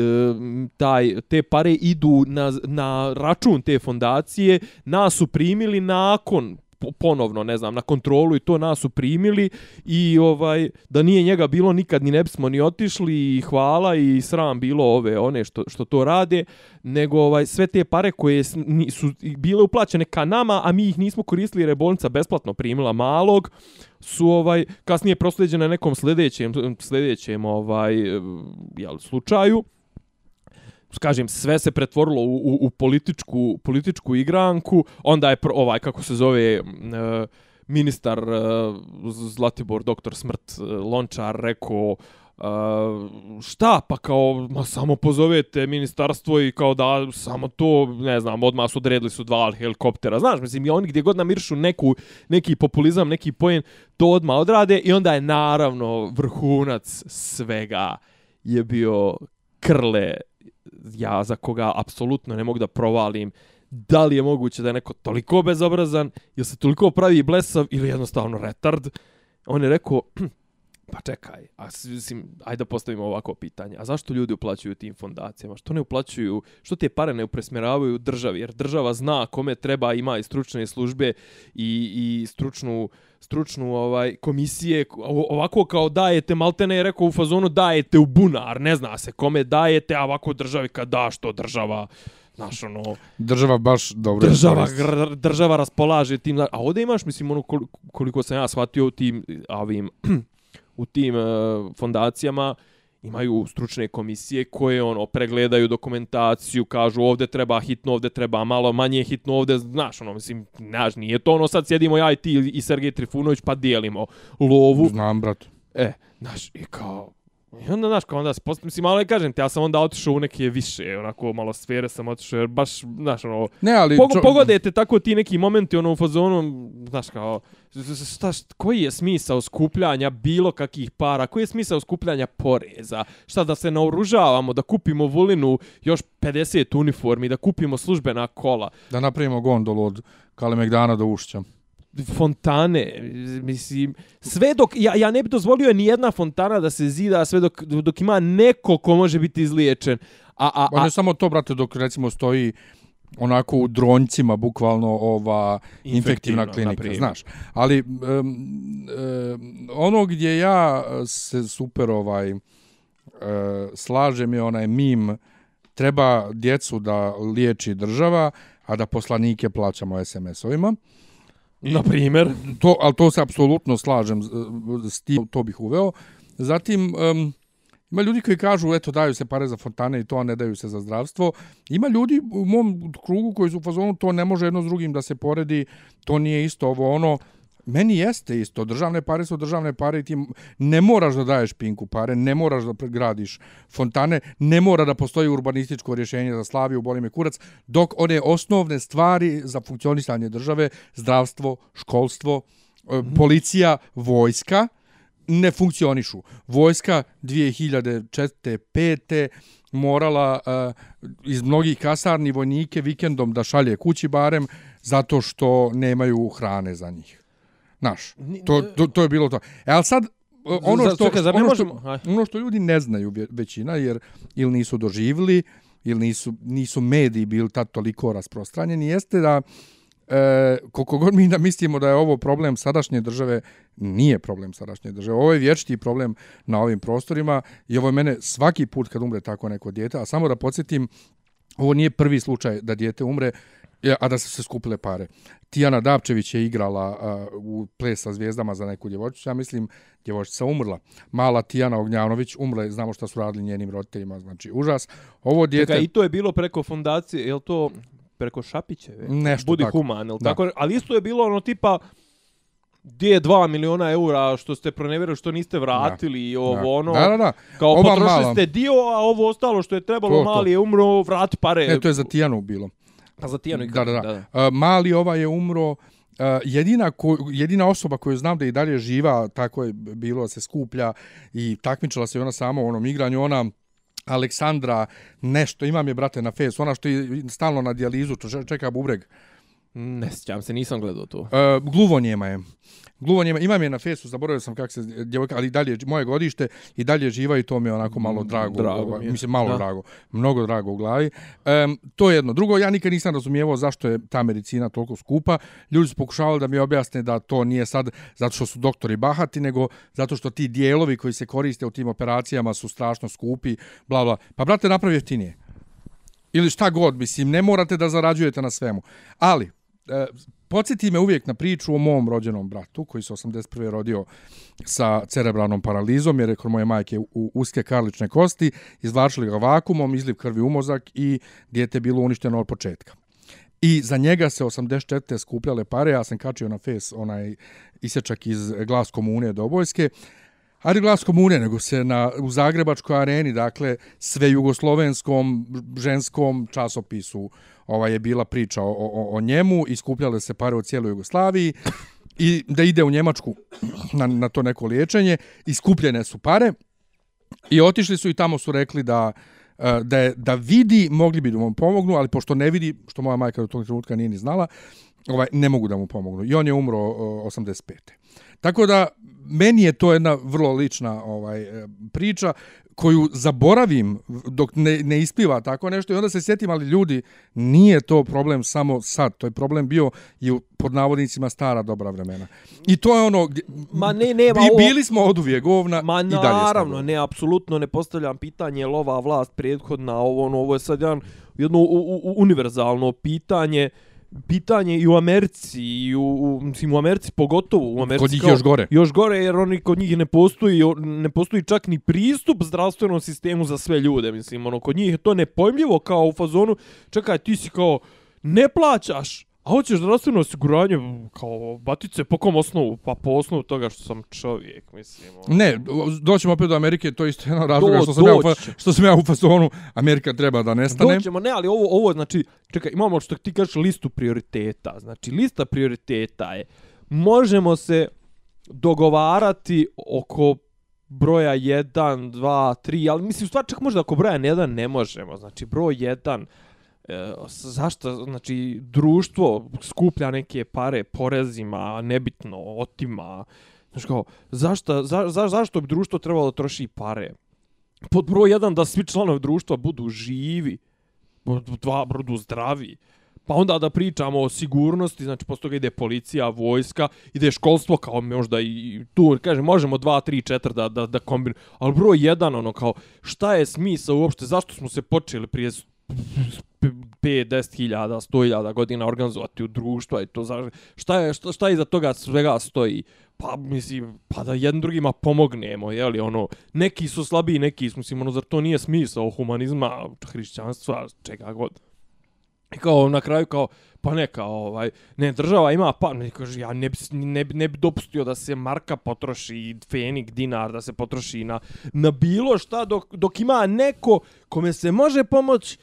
taj te pare idu na, na račun te fondacije nas su primili nakon ponovno, ne znam, na kontrolu i to nas su primili i ovaj da nije njega bilo nikad ni ne bismo ni otišli i hvala i sram bilo ove one što, što to rade, nego ovaj sve te pare koje su bile uplaćene ka nama, a mi ih nismo koristili jer je bolnica besplatno primila malog, su ovaj kasnije prosleđene nekom sljedećem sljedećem ovaj jel, slučaju kažem, sve se pretvorilo u, u, u političku, političku igranku, onda je pro, ovaj, kako se zove, e, ministar e, Zlatibor, doktor Smrt, e, Lončar, rekao, Uh, šta, pa kao, ma samo pozovete ministarstvo i kao da samo to, ne znam, odmah su odredili su dva helikoptera, znaš, mislim, i oni gdje god namiršu neku, neki populizam, neki pojen, to odmah odrade i onda je naravno vrhunac svega je bio Krle ja za koga apsolutno ne mogu da provalim da li je moguće da je neko toliko bezobrazan, ili se toliko pravi blesav ili jednostavno retard. On je rekao, pa čekaj, a mislim, ajde da postavimo ovako pitanje. A zašto ljudi uplaćuju tim fondacijama? Što ne uplaćuju, što te pare ne upresmjeravaju državi? Jer država zna kome treba, ima i stručne službe i, i stručnu, stručnu ovaj komisije. Ovako kao dajete, maltene je rekao u fazonu, dajete u bunar, ne zna se kome dajete, a ovako državi kad da što država Znaš, ono... Država baš dobro... Država, gr, država raspolaže tim... A ovdje imaš, mislim, ono koliko sam ja shvatio tim ovim u tim uh, fondacijama imaju stručne komisije koje ono pregledaju dokumentaciju, kažu ovde treba hitno, ovde treba malo manje hitno, ovde, znaš, ono, mislim, znaš, nije to ono, sad sjedimo ja i ti i Sergej Trifunović pa dijelimo lovu. Znam, brat. E, znaš, i kao, I onda, znaš, kao onda, post, mislim, malo ne kažem ti, ja sam onda otišao u neke više, onako, malo sfere sam otišao, jer baš, znaš, ono, ne, ali, pogo, čo... pogodete tako ti neki momenti, ono, u fazonu, znaš, kao, šta, šta, koji je smisao skupljanja bilo kakih para, koji je smisao skupljanja poreza, šta, da se naoružavamo, da kupimo volinu još 50 uniformi, da kupimo službena kola. Da napravimo gondolu od Kalemegdana do Ušća fontane, mislim, sve dok, ja, ja ne bi dozvolio ni jedna fontana da se zida sve dok, dok ima neko ko može biti izliječen. A, a, a, ne samo to, brate, dok recimo stoji onako u dronjcima, bukvalno ova infektivna klinika, znaš. Ali um, um, ono gdje ja se super ovaj uh, slažem je onaj mim treba djecu da liječi država, a da poslanike plaćamo SMS-ovima. Na primjer. To, ali to se apsolutno slažem s tim, to bih uveo. Zatim, um, ima ljudi koji kažu, eto, daju se pare za fontane i to, a ne daju se za zdravstvo. Ima ljudi u mom krugu koji su u fazonu, to ne može jedno s drugim da se poredi, to nije isto ovo ono. Meni jeste isto, državne pare su državne pare i ti ne moraš da daješ pinku pare, ne moraš da gradiš fontane, ne mora da postoji urbanističko rješenje za Slaviju, boli me kurac, dok one osnovne stvari za funkcionisanje države, zdravstvo, školstvo, mm -hmm. policija, vojska, ne funkcionišu. Vojska 2004. 5. morala uh, iz mnogih kasarni vojnike vikendom da šalje kući barem zato što nemaju hrane za njih. Naš. To, to, to je bilo to. E, ali sad, ono što, čekaj, ono, što, ono što ljudi ne znaju većina, jer ili nisu doživili, ili nisu, nisu mediji bili tad toliko rasprostranjeni, jeste da e, koliko god mi da mislimo da je ovo problem sadašnje države, nije problem sadašnje države. Ovo je vječiti problem na ovim prostorima i ovo je mene svaki put kad umre tako neko dijete, a samo da podsjetim, ovo nije prvi slučaj da dijete umre, a da su se skupile pare. Tijana Dapčević je igrala uh, u ples sa zvijezdama za neku djevojčicu. Ja mislim, djevojčica umrla. Mala Tijana Ognjanović umrla, znamo šta su radili njenim roditeljima, znači užas. Ovo dijete... Čekaj, i to je bilo preko fondacije, je to preko Šapićeve? Nešto Budi tako. human, je tako? Ali isto je bilo ono tipa, gdje je 2 miliona eura što ste pronevjerili, što niste vratili i ovo da. ono. Da, da, da. Kao Ova potrošili mala... ste dio, a ovo ostalo što je trebalo, to, mali je umro, vrati pare. Ne, to je za Tijanu bilo. Pa za Tijanu da, da, da. da. Uh, mali ova je umro, uh, jedina, ko, jedina osoba koju znam da i dalje živa, tako je bilo da se skuplja i takmičila se ona sama u onom igranju, ona Aleksandra nešto, imam je brate na face, ona što je stalno na dijalizu, čeka bubreg. Ne sjećam se, nisam gledao to. Uh, gluvonjema je. Gluvo njema, imam je na fesu, zaboravio sam kako se djevojka, ali dalje moje godište i dalje živa i to mi je onako malo mm, drago, drago ovaj, mi mislim malo da. drago, mnogo drago u glavi. Um, to je jedno. Drugo, ja nikad nisam razumijevao zašto je ta medicina toliko skupa. Ljudi su pokušavali da mi objasne da to nije sad zato što su doktori bahati, nego zato što ti dijelovi koji se koriste u tim operacijama su strašno skupi, bla bla. Pa brate, napravi jeftinije. Ili šta god, mislim, ne morate da zarađujete na svemu. Ali, e, podsjeti me uvijek na priču o mom rođenom bratu, koji se 81. rodio sa cerebralnom paralizom, jer je kod moje majke u uske karlične kosti, izvlačili ga vakumom, izliv krvi u mozak i dijete bilo uništeno od početka. I za njega se 84. skupljale pare, ja sam kačio na fes onaj isječak iz glas komune do obojske, Ali glas komune, nego se na, u Zagrebačkoj areni, dakle, sve jugoslovenskom ženskom časopisu ova je bila priča o, o, o njemu, iskupljale se pare u cijeloj Jugoslaviji i da ide u Njemačku na, na to neko liječenje, iskupljene su pare i otišli su i tamo su rekli da eh, da, je, da vidi, mogli bi da mu pomognu, ali pošto ne vidi, što moja majka do tog trenutka nije ni znala, ovaj, ne mogu da mu pomognu. I on je umro eh, 85. Tako da, meni je to jedna vrlo lična ovaj e, priča koju zaboravim dok ne, ne ispiva tako nešto i onda se sjetim, ali ljudi, nije to problem samo sad, to je problem bio i u pod navodnicima stara dobra vremena. I to je ono, gdje, ma ne, ne, ma bili smo od uvijek govna ma i dalje smo. naravno, ne, apsolutno ne postavljam pitanje, je ova vlast prethodna, ovo, ono, ovo je sad jedan, jedno u, u, univerzalno pitanje, pitanje i u Americi i u, u mislim u Americi pogotovo u Americi kod njih još gore. još gore jer oni kod njih ne postoji ne postoji čak ni pristup zdravstvenom sistemu za sve ljude mislim ono kod njih je to nepojmljivo kao u fazonu čekaj ti si kao ne plaćaš A hoćeš zdravstveno osiguranje kao batice po kom osnovu? Pa po osnovu toga što sam čovjek, mislim. Ono. Ne, doćemo opet do Amerike, to je isto jedan razlog do, što, sam ja u, što sam ja u fasonu, Amerika treba da nestane. Doćemo, ne, ali ovo, ovo znači, čekaj, imamo što ti kažeš listu prioriteta. Znači, lista prioriteta je, možemo se dogovarati oko broja 1, 2, 3, ali mislim, stvar čak možda oko broja 1 ne možemo. Znači, broj 1, E, zašto, znači, društvo skuplja neke pare porezima, nebitno, otima, znači kao, zašto, za, za, zašto bi društvo trebalo da troši pare? Pod broj jedan, da svi članovi društva budu živi, dva, budu zdravi, pa onda da pričamo o sigurnosti, znači, posto toga ide policija, vojska, ide školstvo, kao možda i tu, kaže, možemo dva, tri, četiri da, da, da kombinu, ali broj jedan, ono, kao, šta je smisa uopšte, zašto smo se počeli prije 5, 10 hiljada, 100 hiljada godina organizovati u društva i to za, šta je, šta, šta iza toga svega stoji? Pa, mislim, pa da jednim drugima pomognemo, je li, ono, neki su slabiji, neki su, mislim, ono, zar to nije smisao humanizma, hrišćanstva, čega god. I kao, na kraju, kao, pa neka, ovaj, ne, država ima, pa, ne, kaže, ja ne bi, ne, ne bi dopustio da se marka potroši, fenik, dinar, da se potroši na, na bilo šta, dok, dok ima neko kome se može pomoći,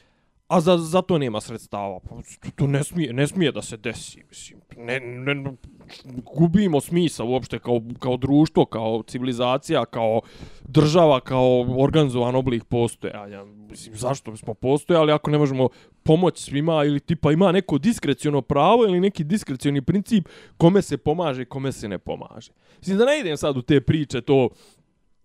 a za, za to nema sredstava. Pa, to ne smije, ne smije da se desi. Mislim, ne, ne, gubimo smisa uopšte kao, kao društvo, kao civilizacija, kao država, kao organizovan oblik postojanja. Mislim, zašto bismo postojali ako ne možemo pomoći svima ili tipa ima neko diskreciono pravo ili neki diskrecioni princip kome se pomaže kome se ne pomaže. Mislim, da ne idem sad u te priče to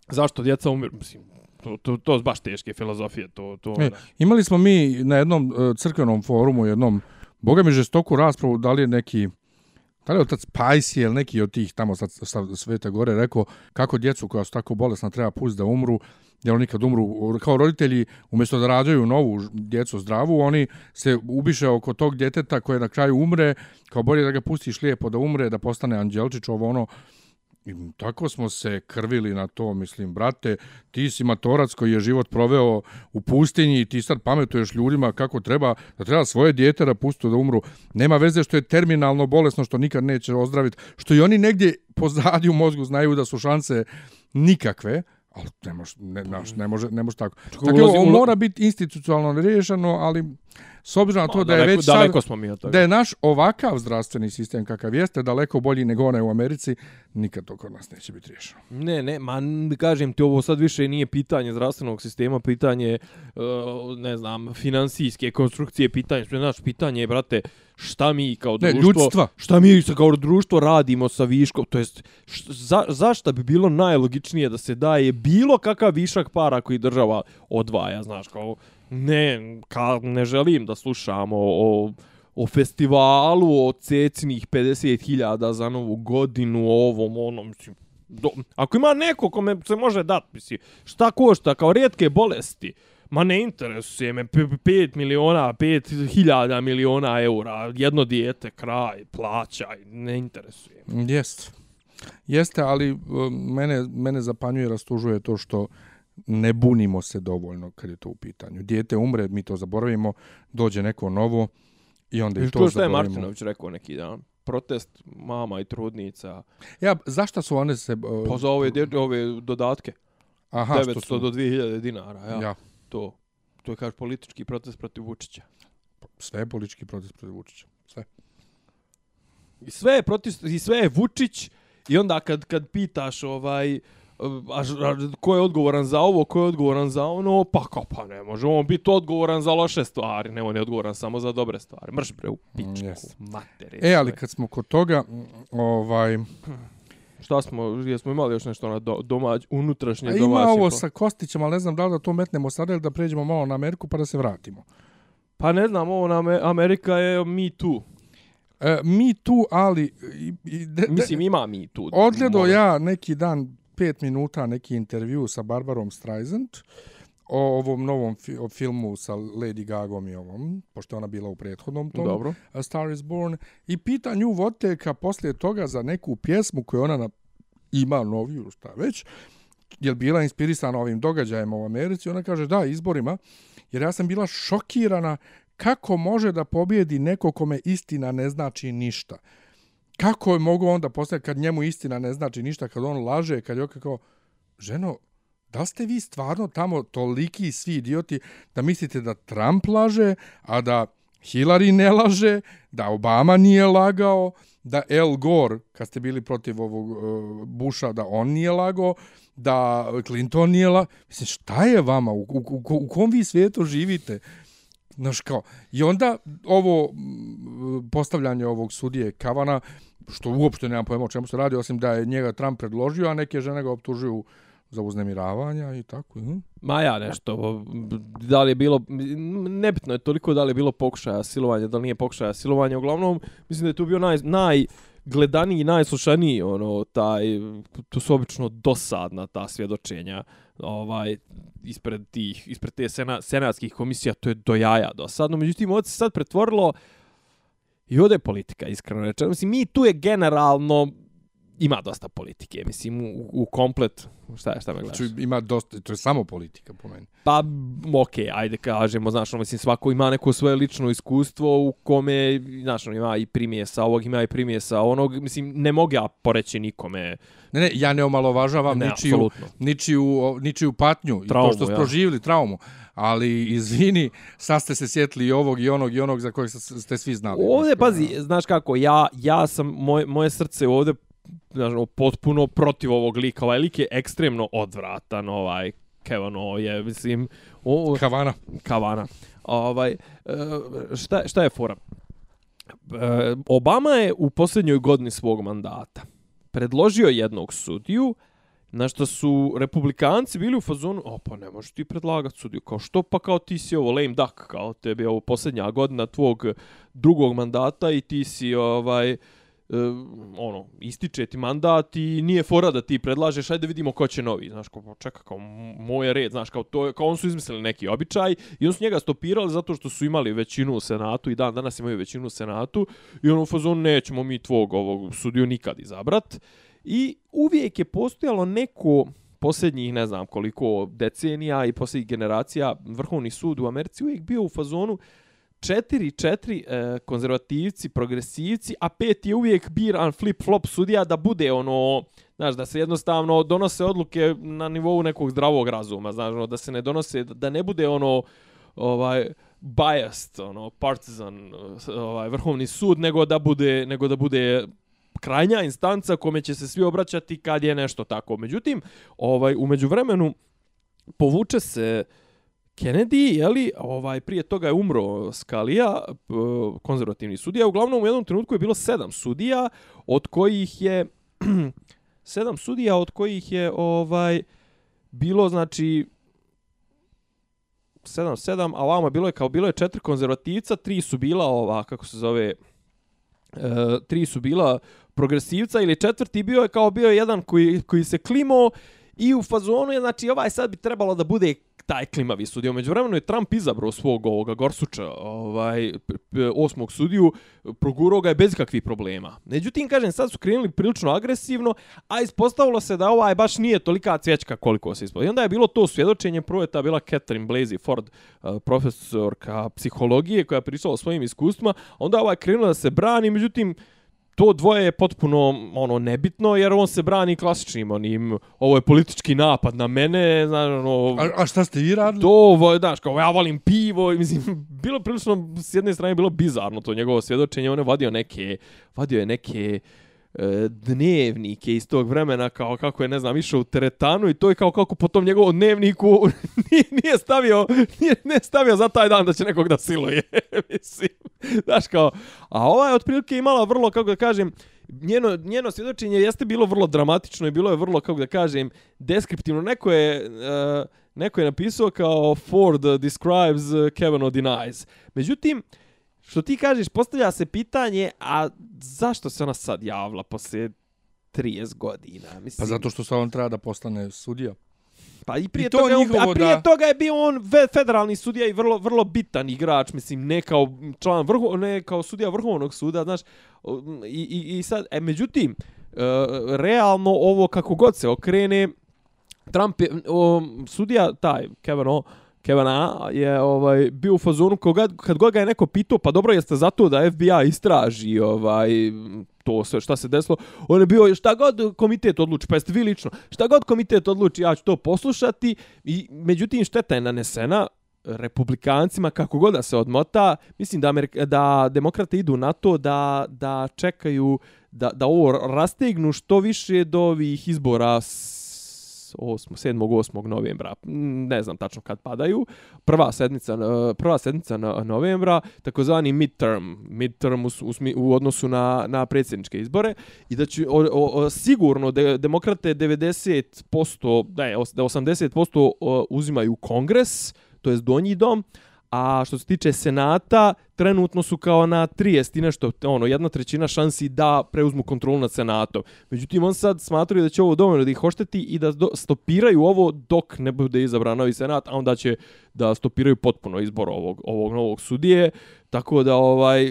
zašto djeca umiru. Mislim, to, to, to je baš teške filozofije. To, to, e, imali smo mi na jednom uh, crkvenom forumu, jednom, boga mi žestoku raspravu, da li je neki, da li je otac Pajsi ili neki od tih tamo sa, sa Svete Gore rekao kako djecu koja su tako bolesna treba pustiti da umru, jer oni kad umru, kao roditelji, umjesto da rađaju novu djecu zdravu, oni se ubiše oko tog djeteta koje na kraju umre, kao bolje da ga pustiš lijepo da umre, da postane anđelčić, ovo ono, I tako smo se krvili na to, mislim, brate, ti si matorac koji je život proveo u pustinji i ti sad pametuješ ljudima kako treba, da treba svoje dijete da pustu da umru. Nema veze što je terminalno bolesno, što nikad neće ozdraviti, što i oni negdje pozadnju mozgu znaju da su šanse nikakve, Ali ne može, ne, naš, ne može, ne može tako. Čekaj, Tako, ulazi- ovo mora biti institucionalno riješeno, ali s obzirom na to da je daleko, već sad, daleko smo mi od toga. da je naš ovakav zdravstveni sistem kakav jeste, daleko bolji nego onaj u Americi, nikad to kod nas neće biti riješeno. Ne, ne, ma kažem ti ovo sad više nije pitanje zdravstvenog sistema, pitanje uh, ne znam, finansijske konstrukcije, pitanje, znaš, pitanje je brate, šta mi kao Ne, društvo, ljudstva. šta mi kao društvo radimo sa viškom, to jest š, za, zašto bi bilo najlogičnije da se daje bilo kakav višak para koji država odvaja, znaš, kao ne, ka, ne želim da slušamo o o festivalu, o cecinih 50.000 za novu godinu, o ovom, onom, mislim, do, ako ima neko kome se može dati, mislim, šta košta, kao rijetke bolesti, ma ne interesuje me, 5 miliona, 5 hiljada miliona eura, jedno dijete, kraj, plaćaj, ne interesuje. me. Jeste. Jeste, ali um, mene, mene zapanjuje, rastužuje to što ne bunimo se dovoljno kad je to u pitanju. Dijete umre, mi to zaboravimo, dođe neko novo i onda i to to šta je zaboravimo. Martinović rekao neki dan? Protest mama i trudnica. Ja, zašto su one se... Uh, Pa za ove, dje- ove dodatke. aha, 900 što su, do 2000 dinara. Ja, ja, To. To je, kaže, politički protest protiv Vučića. sve je politički protest protiv Vučića. Sve. I sve je protest, i sve je Vučić i onda kad kad pitaš ovaj a, a, ko je odgovoran za ovo, ko je odgovoran za ono, pa kao, pa ne može on biti odgovoran za loše stvari, ne, on je odgovoran samo za dobre stvari. Mrš bre u pičku, Mm, jest. matere. E, ali kad smo kod toga, mm, ovaj, Šta smo, jesmo imali još nešto na do, domać, unutrašnje domaće? ima ovo sa Kostićem, ali ne znam da li da to metnemo sada ili da pređemo malo na Ameriku pa da se vratimo. Pa ne znam, ovo na Ame- Amerika je Me Too. E, mi tu, ali... I, i, de, de, Mislim, ima Me Too. Odgledao Moram. ja neki dan, pet minuta, neki intervju sa Barbarom Streisand o ovom novom fi o filmu sa Lady Gagom i ovom, pošto ona bila u prethodnom tom Dobro. A Star is Born, i pita nju Voteka poslije toga za neku pjesmu koju ona na, ima noviju, šta već, je bila inspirisana ovim događajima u Americi, ona kaže da, izborima, jer ja sam bila šokirana kako može da pobjedi neko kome istina ne znači ništa. Kako je mogu onda postaviti kad njemu istina ne znači ništa, kad on laže, kad je kao, ženo, da ste vi stvarno tamo toliki svi idioti da mislite da Trump laže, a da Hillary ne laže, da Obama nije lagao, da Al Gore, kad ste bili protiv ovog uh, Busha, da on nije lagao, da Clinton nije lagao. Mislim, šta je vama? U, u, u, u kom vi svijetu živite? Znaš kao, i onda ovo postavljanje ovog sudije Kavana, što uopšte nemam pojma o čemu se radi, osim da je njega Trump predložio, a neke žene ga optužuju za uznemiravanja i tako. Hm? Ma ja nešto, da li je bilo, nebitno je toliko da li je bilo pokušaja silovanja, da li nije pokušaja silovanja, uglavnom mislim da je tu bio naj, najgledaniji, najslušaniji, ono, taj, tu su obično dosadna ta svjedočenja, ovaj, ispred tih, ispred te sena, senatskih komisija, to je do jaja do sad. No međutim, ovdje se sad pretvorilo i ovdje je politika, iskreno rečeno, mislim, mi tu je generalno, ima dosta politike, mislim, u, u komplet, šta je, šta me gledaš? Znači, ima dosta, to je samo politika po meni. Pa, okej, ajde kažemo, znaš, ono, mislim, svako ima neko svoje lično iskustvo u kome, znaš, ono, ima i primjesa ovog, ima i primjesa onog, mislim, ne mogu ja poreći nikome, Ne, ne, ja ne omalovažavam ne, ničiju, ničiju, ničiju patnju i Traumu, to što ste ja. proživili, traumu. Ali, izvini, sad ste se sjetili i ovog i onog i onog za kojeg ste svi znali. Ovdje, Znaš, pazi, znaš kako, ja, ja sam, moje, moje srce ovdje, znaš, ono, potpuno protiv ovog lika, ovaj lik je ekstremno odvratan, ovaj, Kevano je, mislim, o, Havana. Kavana. Ovaj, e, šta, šta je fora? E, Obama je u posljednjoj godini svog mandata predložio jednog sudiju na što su republikanci bili u fazonu, o pa ne možeš ti predlagati sudiju, kao što pa kao ti si ovo lame duck, kao tebi je ovo posljednja godina tvog drugog mandata i ti si ovaj, e, ono, ističe ti mandat i nije fora da ti predlažeš, ajde vidimo ko će novi, znaš, kao, čeka, kao, moje red, znaš, kao, to je, kao on su izmislili neki običaj i on su njega stopirali zato što su imali većinu u senatu i dan danas imaju većinu u senatu i ono u fazonu nećemo mi tvog ovog sudiju nikad izabrat. I uvijek je postojalo neko posljednjih, ne znam koliko decenija i posljednjih generacija, Vrhovni sud u Americi uvijek bio u fazonu četiri, četiri e, konzervativci, progresivci, a pet je uvijek biran flip-flop sudija da bude ono, znaš, da se jednostavno donose odluke na nivou nekog zdravog razuma, znaš, ono, da se ne donose, da ne bude ono, ovaj, biased, ono, partizan, ovaj, vrhovni sud, nego da bude, nego da bude krajnja instanca kome će se svi obraćati kad je nešto tako. Međutim, ovaj, umeđu vremenu, povuče se Kennedy, jeli, ovaj, prije toga je umro Scalia, konzervativni sudija. Uglavnom, u jednom trenutku je bilo sedam sudija, od kojih je, sedam sudija, od kojih je, ovaj, bilo, znači, sedam, sedam, a ovamo je bilo je kao bilo je četiri konzervativca, tri su bila ova, kako se zove, e, tri su bila progresivca ili četvrti bio je kao bio je jedan koji, koji se klimo i u fazonu je, znači ovaj sad bi trebalo da bude taj klimavi sudija. Među vremenu je Trump izabrao svog ovoga Gorsuča, ovaj, osmog sudiju, progurao ga je bez kakvih problema. Međutim, kažem, sad su krenuli prilično agresivno, a ispostavilo se da ovaj baš nije tolika cvjećka koliko se ispostavilo. I onda je bilo to svjedočenje, prvo je ta bila Catherine Blasey Ford, eh, profesorka psihologije koja je pričala o svojim iskustvima, onda ovaj krenuo da se brani, međutim, to dvoje je potpuno ono nebitno jer on se brani klasičnim onim ovo je politički napad na mene znači ono a, a šta ste vi radili? To ovo znaš kao ja volim pivo mislim bilo prilično s jedne strane bilo bizarno to njegovo svjedočenje on je vadio neke vadio je neke E, E, dnevnike iz tog vremena kao kako je ne znam išao u teretanu i to je kao kako po tom njegovom dnevniku nije, nije stavio nije, nije stavio za taj dan da će nekog da siluje mislim. Znaš kao a ova je otprilike imala vrlo kako da kažem njeno, njeno svjedočenje jeste bilo vrlo dramatično i bilo je vrlo kako da kažem deskriptivno. Neko je uh, neko je napisao kao Ford describes e, Kevin denies međutim uh, što ti kažeš, postavlja se pitanje, a zašto se ona sad javila posle 30 godina? Mislim, pa zato što se on treba da postane sudija. Pa i prije, I to toga, njihovo, a prije da... toga je bio on federalni sudija i vrlo vrlo bitan igrač, mislim, ne kao član vrhu, ne kao sudija vrhovnog suda, znaš. I, i, i sad, e, međutim, uh, realno ovo kako god se okrene, Trump je, uh, sudija taj, Kevin O, Kevana je ovaj bio u fazonu koga, kad god ga je neko pitao, pa dobro jeste zato da FBI istraži ovaj to sve šta se desilo. On je bio šta god komitet odluči, pa jeste vi lično, šta god komitet odluči, ja ću to poslušati i međutim šteta je nanesena republikancima kako god da se odmota, mislim da Amerika, da demokrate idu na to da da čekaju da da ovo rastegnu što više do ovih izbora 8. 7. 8. novembra, ne znam tačno kad padaju, prva sedmica, prva sedmica novembra, takozvani midterm, midterm u, u, u odnosu na, na predsjedničke izbore, i da će o, o, sigurno de, demokrate 90%, da 80% uzimaju kongres, to je donji dom, a što se tiče senata, trenutno su kao na 30 i nešto, ono, jedna trećina šansi da preuzmu kontrolu nad senatom. Međutim, on sad smatraju da će ovo dovoljno da ih ošteti i da stopiraju ovo dok ne bude izabran novi senat, a onda će da stopiraju potpuno izbor ovog, ovog novog sudije. Tako da ovaj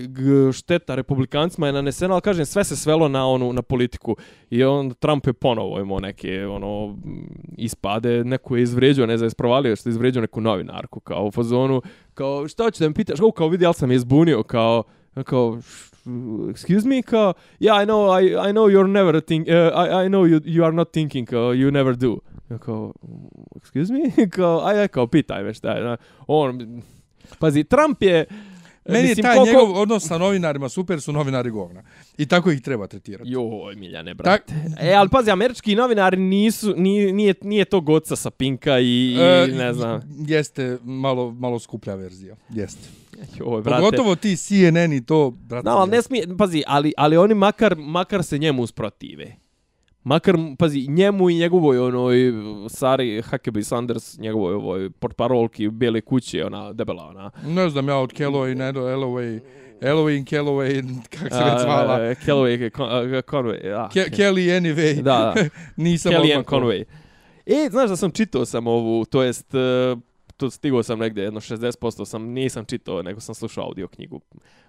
šteta republikancima je nanesena, ali kažem sve se svelo na onu na politiku i on Trump je ponovo imao neke ono ispade, neko je izvređao, ne znam, isprovalio što je izvređao neku novinarku kao u fazonu, kao šta hoćeš da me pitaš, kao, kao vidi, al sam je zbunio, kao kao excuse me kao yeah i know i i know you're never think uh, i i know you you are not thinking kao, you never do. Kao excuse me? Kao aj kao pitaj me šta je on pazi Trump je Meni je taj koliko... njegov odnos sa novinarima super, su novinari govna. I tako ih treba tretirati. Joj, Miljane, brate. Tak... E, ali pazi, američki novinari nisu, nije, nije, nije to goca sa Pinka i, e, ne znam. Jeste malo, malo skuplja verzija. Jeste. Joj, brate. Pogotovo ti CNN i to, brate. No, ali ne smije, pazi, ali, ali oni makar, makar se njemu usprotive. Makar, pazi, njemu i njegovoj onoj Sari Huckabee Sanders, njegovoj ovoj portparolki Bele kuće, ona debela, ona. Ne znam ja od Kelloway, ne do Eloway. Eloway and Kelloway, kak se već zvala. Uh, Kelloway, uh, Conway. Uh, Ke Kelly Anyway. Da, da. Nisam Kelly and Conway. E, znaš da sam čitao sam ovu, to jest, uh, to stigao sam negdje, jedno 60% sam, nisam čitao, nego sam slušao audio knjigu.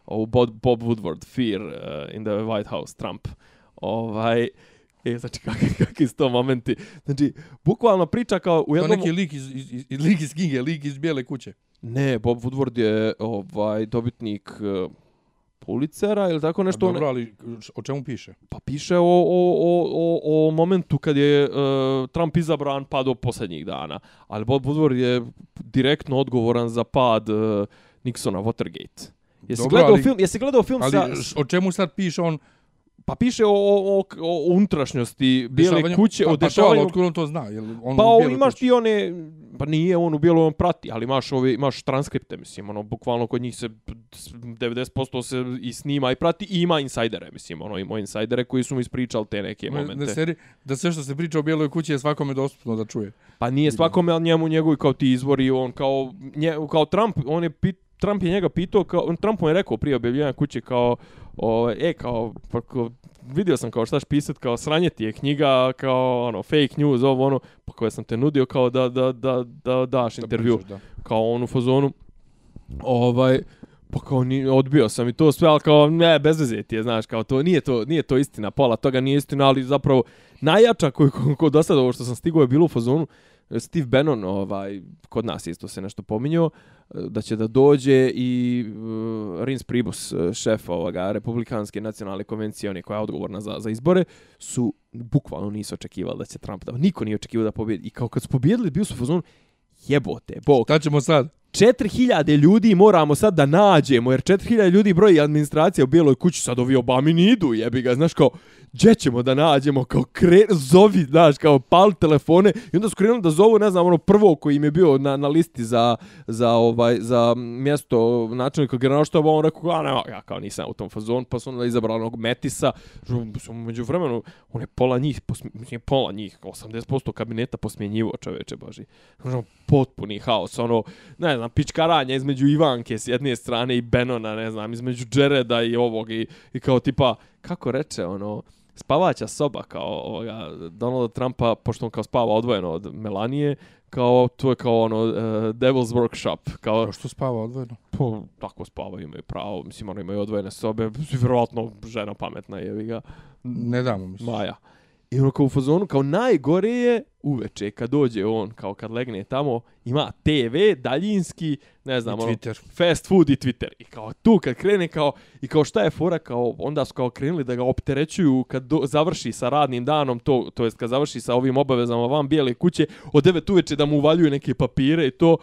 Ovu Bob, Bob Woodward, Fear uh, in the White House, Trump. Ovaj, E, znači, kakvi kak su to momenti. Znači, bukvalno priča kao u jednom... To neki lik iz, iz, iz, lik iz knjige, lik iz bijele kuće. Ne, Bob Woodward je ovaj dobitnik uh, Pulitzera ili tako nešto. Dobro, ali o čemu piše? Pa piše o, o, o, o, o momentu kad je uh, Trump izabran pa do posljednjih dana. Ali Bob Woodward je direktno odgovoran za pad uh, Nixona Watergate. Jesi Dobro, gledao ali- film, jesi gledao film Ali sa š- o čemu sad piše on? Pa piše o, o, o, o unutrašnjosti bijele dešavanju- kuće, pa, o pa to, dešavanju otkud on to zna? Jel on Pa imaš ti one, pa nije on u bijelom on prati, ali imaš ove, imaš transkripte, mislim, ono, bukvalno kod njih se s- 90% se i snima i prati i ima insajdere, mislim, ono, ima insajdere koji su mu ispričali te neke Ne, momente. ne seri, da sve što se priča o Bijeloj kući je svakome dostupno da čuje. Pa nije svakome, ali njemu njegovi kao ti izvori, on kao, nje, kao Trump, on je pit, Trump je njega pitao, kao, on Trump mu je rekao prije objavljivanja kuće kao, o, e, kao, pa, kao, vidio sam kao šta ćeš pisat, kao sranje ti je knjiga, kao ono, fake news, ovo ono, pa koje sam te nudio kao da, da, da, da daš Da intervju, pričaš, da. kao on u fazonu, ovaj, pa kao ni, odbio sam i to sve, ali kao ne, bez veze ti je, znaš, kao to, nije to, nije to istina, pola toga nije istina, ali zapravo najjača koju, ko, ko do sada ovo što sam stigao je bilo u fazonu, Steve Bannon, ovaj, kod nas isto se nešto pominjao, e, da će da dođe i uh, Rins Pribus, e, šef ovoga Republikanske nacionalne konvencije, on koja je odgovorna za, za izbore, su bukvalno nisu očekivali da će Trump da... Niko nije očekivao da pobjedi. I kao kad su pobjedili, bio su u fazonu, jebote, bog, Šta ćemo sad? 4000 ljudi moramo sad da nađemo, jer 4000 ljudi broji administracija u Bijeloj kući, sad ovi Obami ni idu, jebi ga, znaš, kao, gdje ćemo da nađemo, kao, kre, zovi, znaš, kao, pal telefone, i onda su krenuli da zovu, ne znam, ono prvo koji im je bio na, na listi za, za, ovaj, za mjesto načelnika generalštaba, on rekao, a nema, ja kao nisam u tom fazonu, pa su onda izabrali onog Metisa, što među vremenu, on je pola njih, posmi, pola njih, 80% kabineta posmjenjivo, čoveče, boži. Ono, potpuni haos, ono, ne znam, pičkaranja između Ivanke s jedne strane i Benona, ne znam, između Jareda i ovog i, i kao tipa, kako reče, ono, spavaća soba kao ovoga Donalda Trumpa, pošto on kao spava odvojeno od Melanije, kao to je kao ono uh, Devil's Workshop, kao A što spava odvojeno? po, tako spavaju, imaju pravo, mislim, ono imaju odvojene sobe, vjerovatno žena pametna je, ga, Ne damo mi se. Maja. I ono kao u fazonu, kao najgore je uveče kad dođe on, kao kad legne tamo, ima TV, daljinski, ne znam, I ono, Twitter. fast food i Twitter. I kao tu kad krene kao, i kao šta je fora, kao onda su kao krenuli da ga opterećuju kad do, završi sa radnim danom, to, to jest kad završi sa ovim obavezama van bijele kuće, od 9 uveče da mu uvaljuju neke papire i to,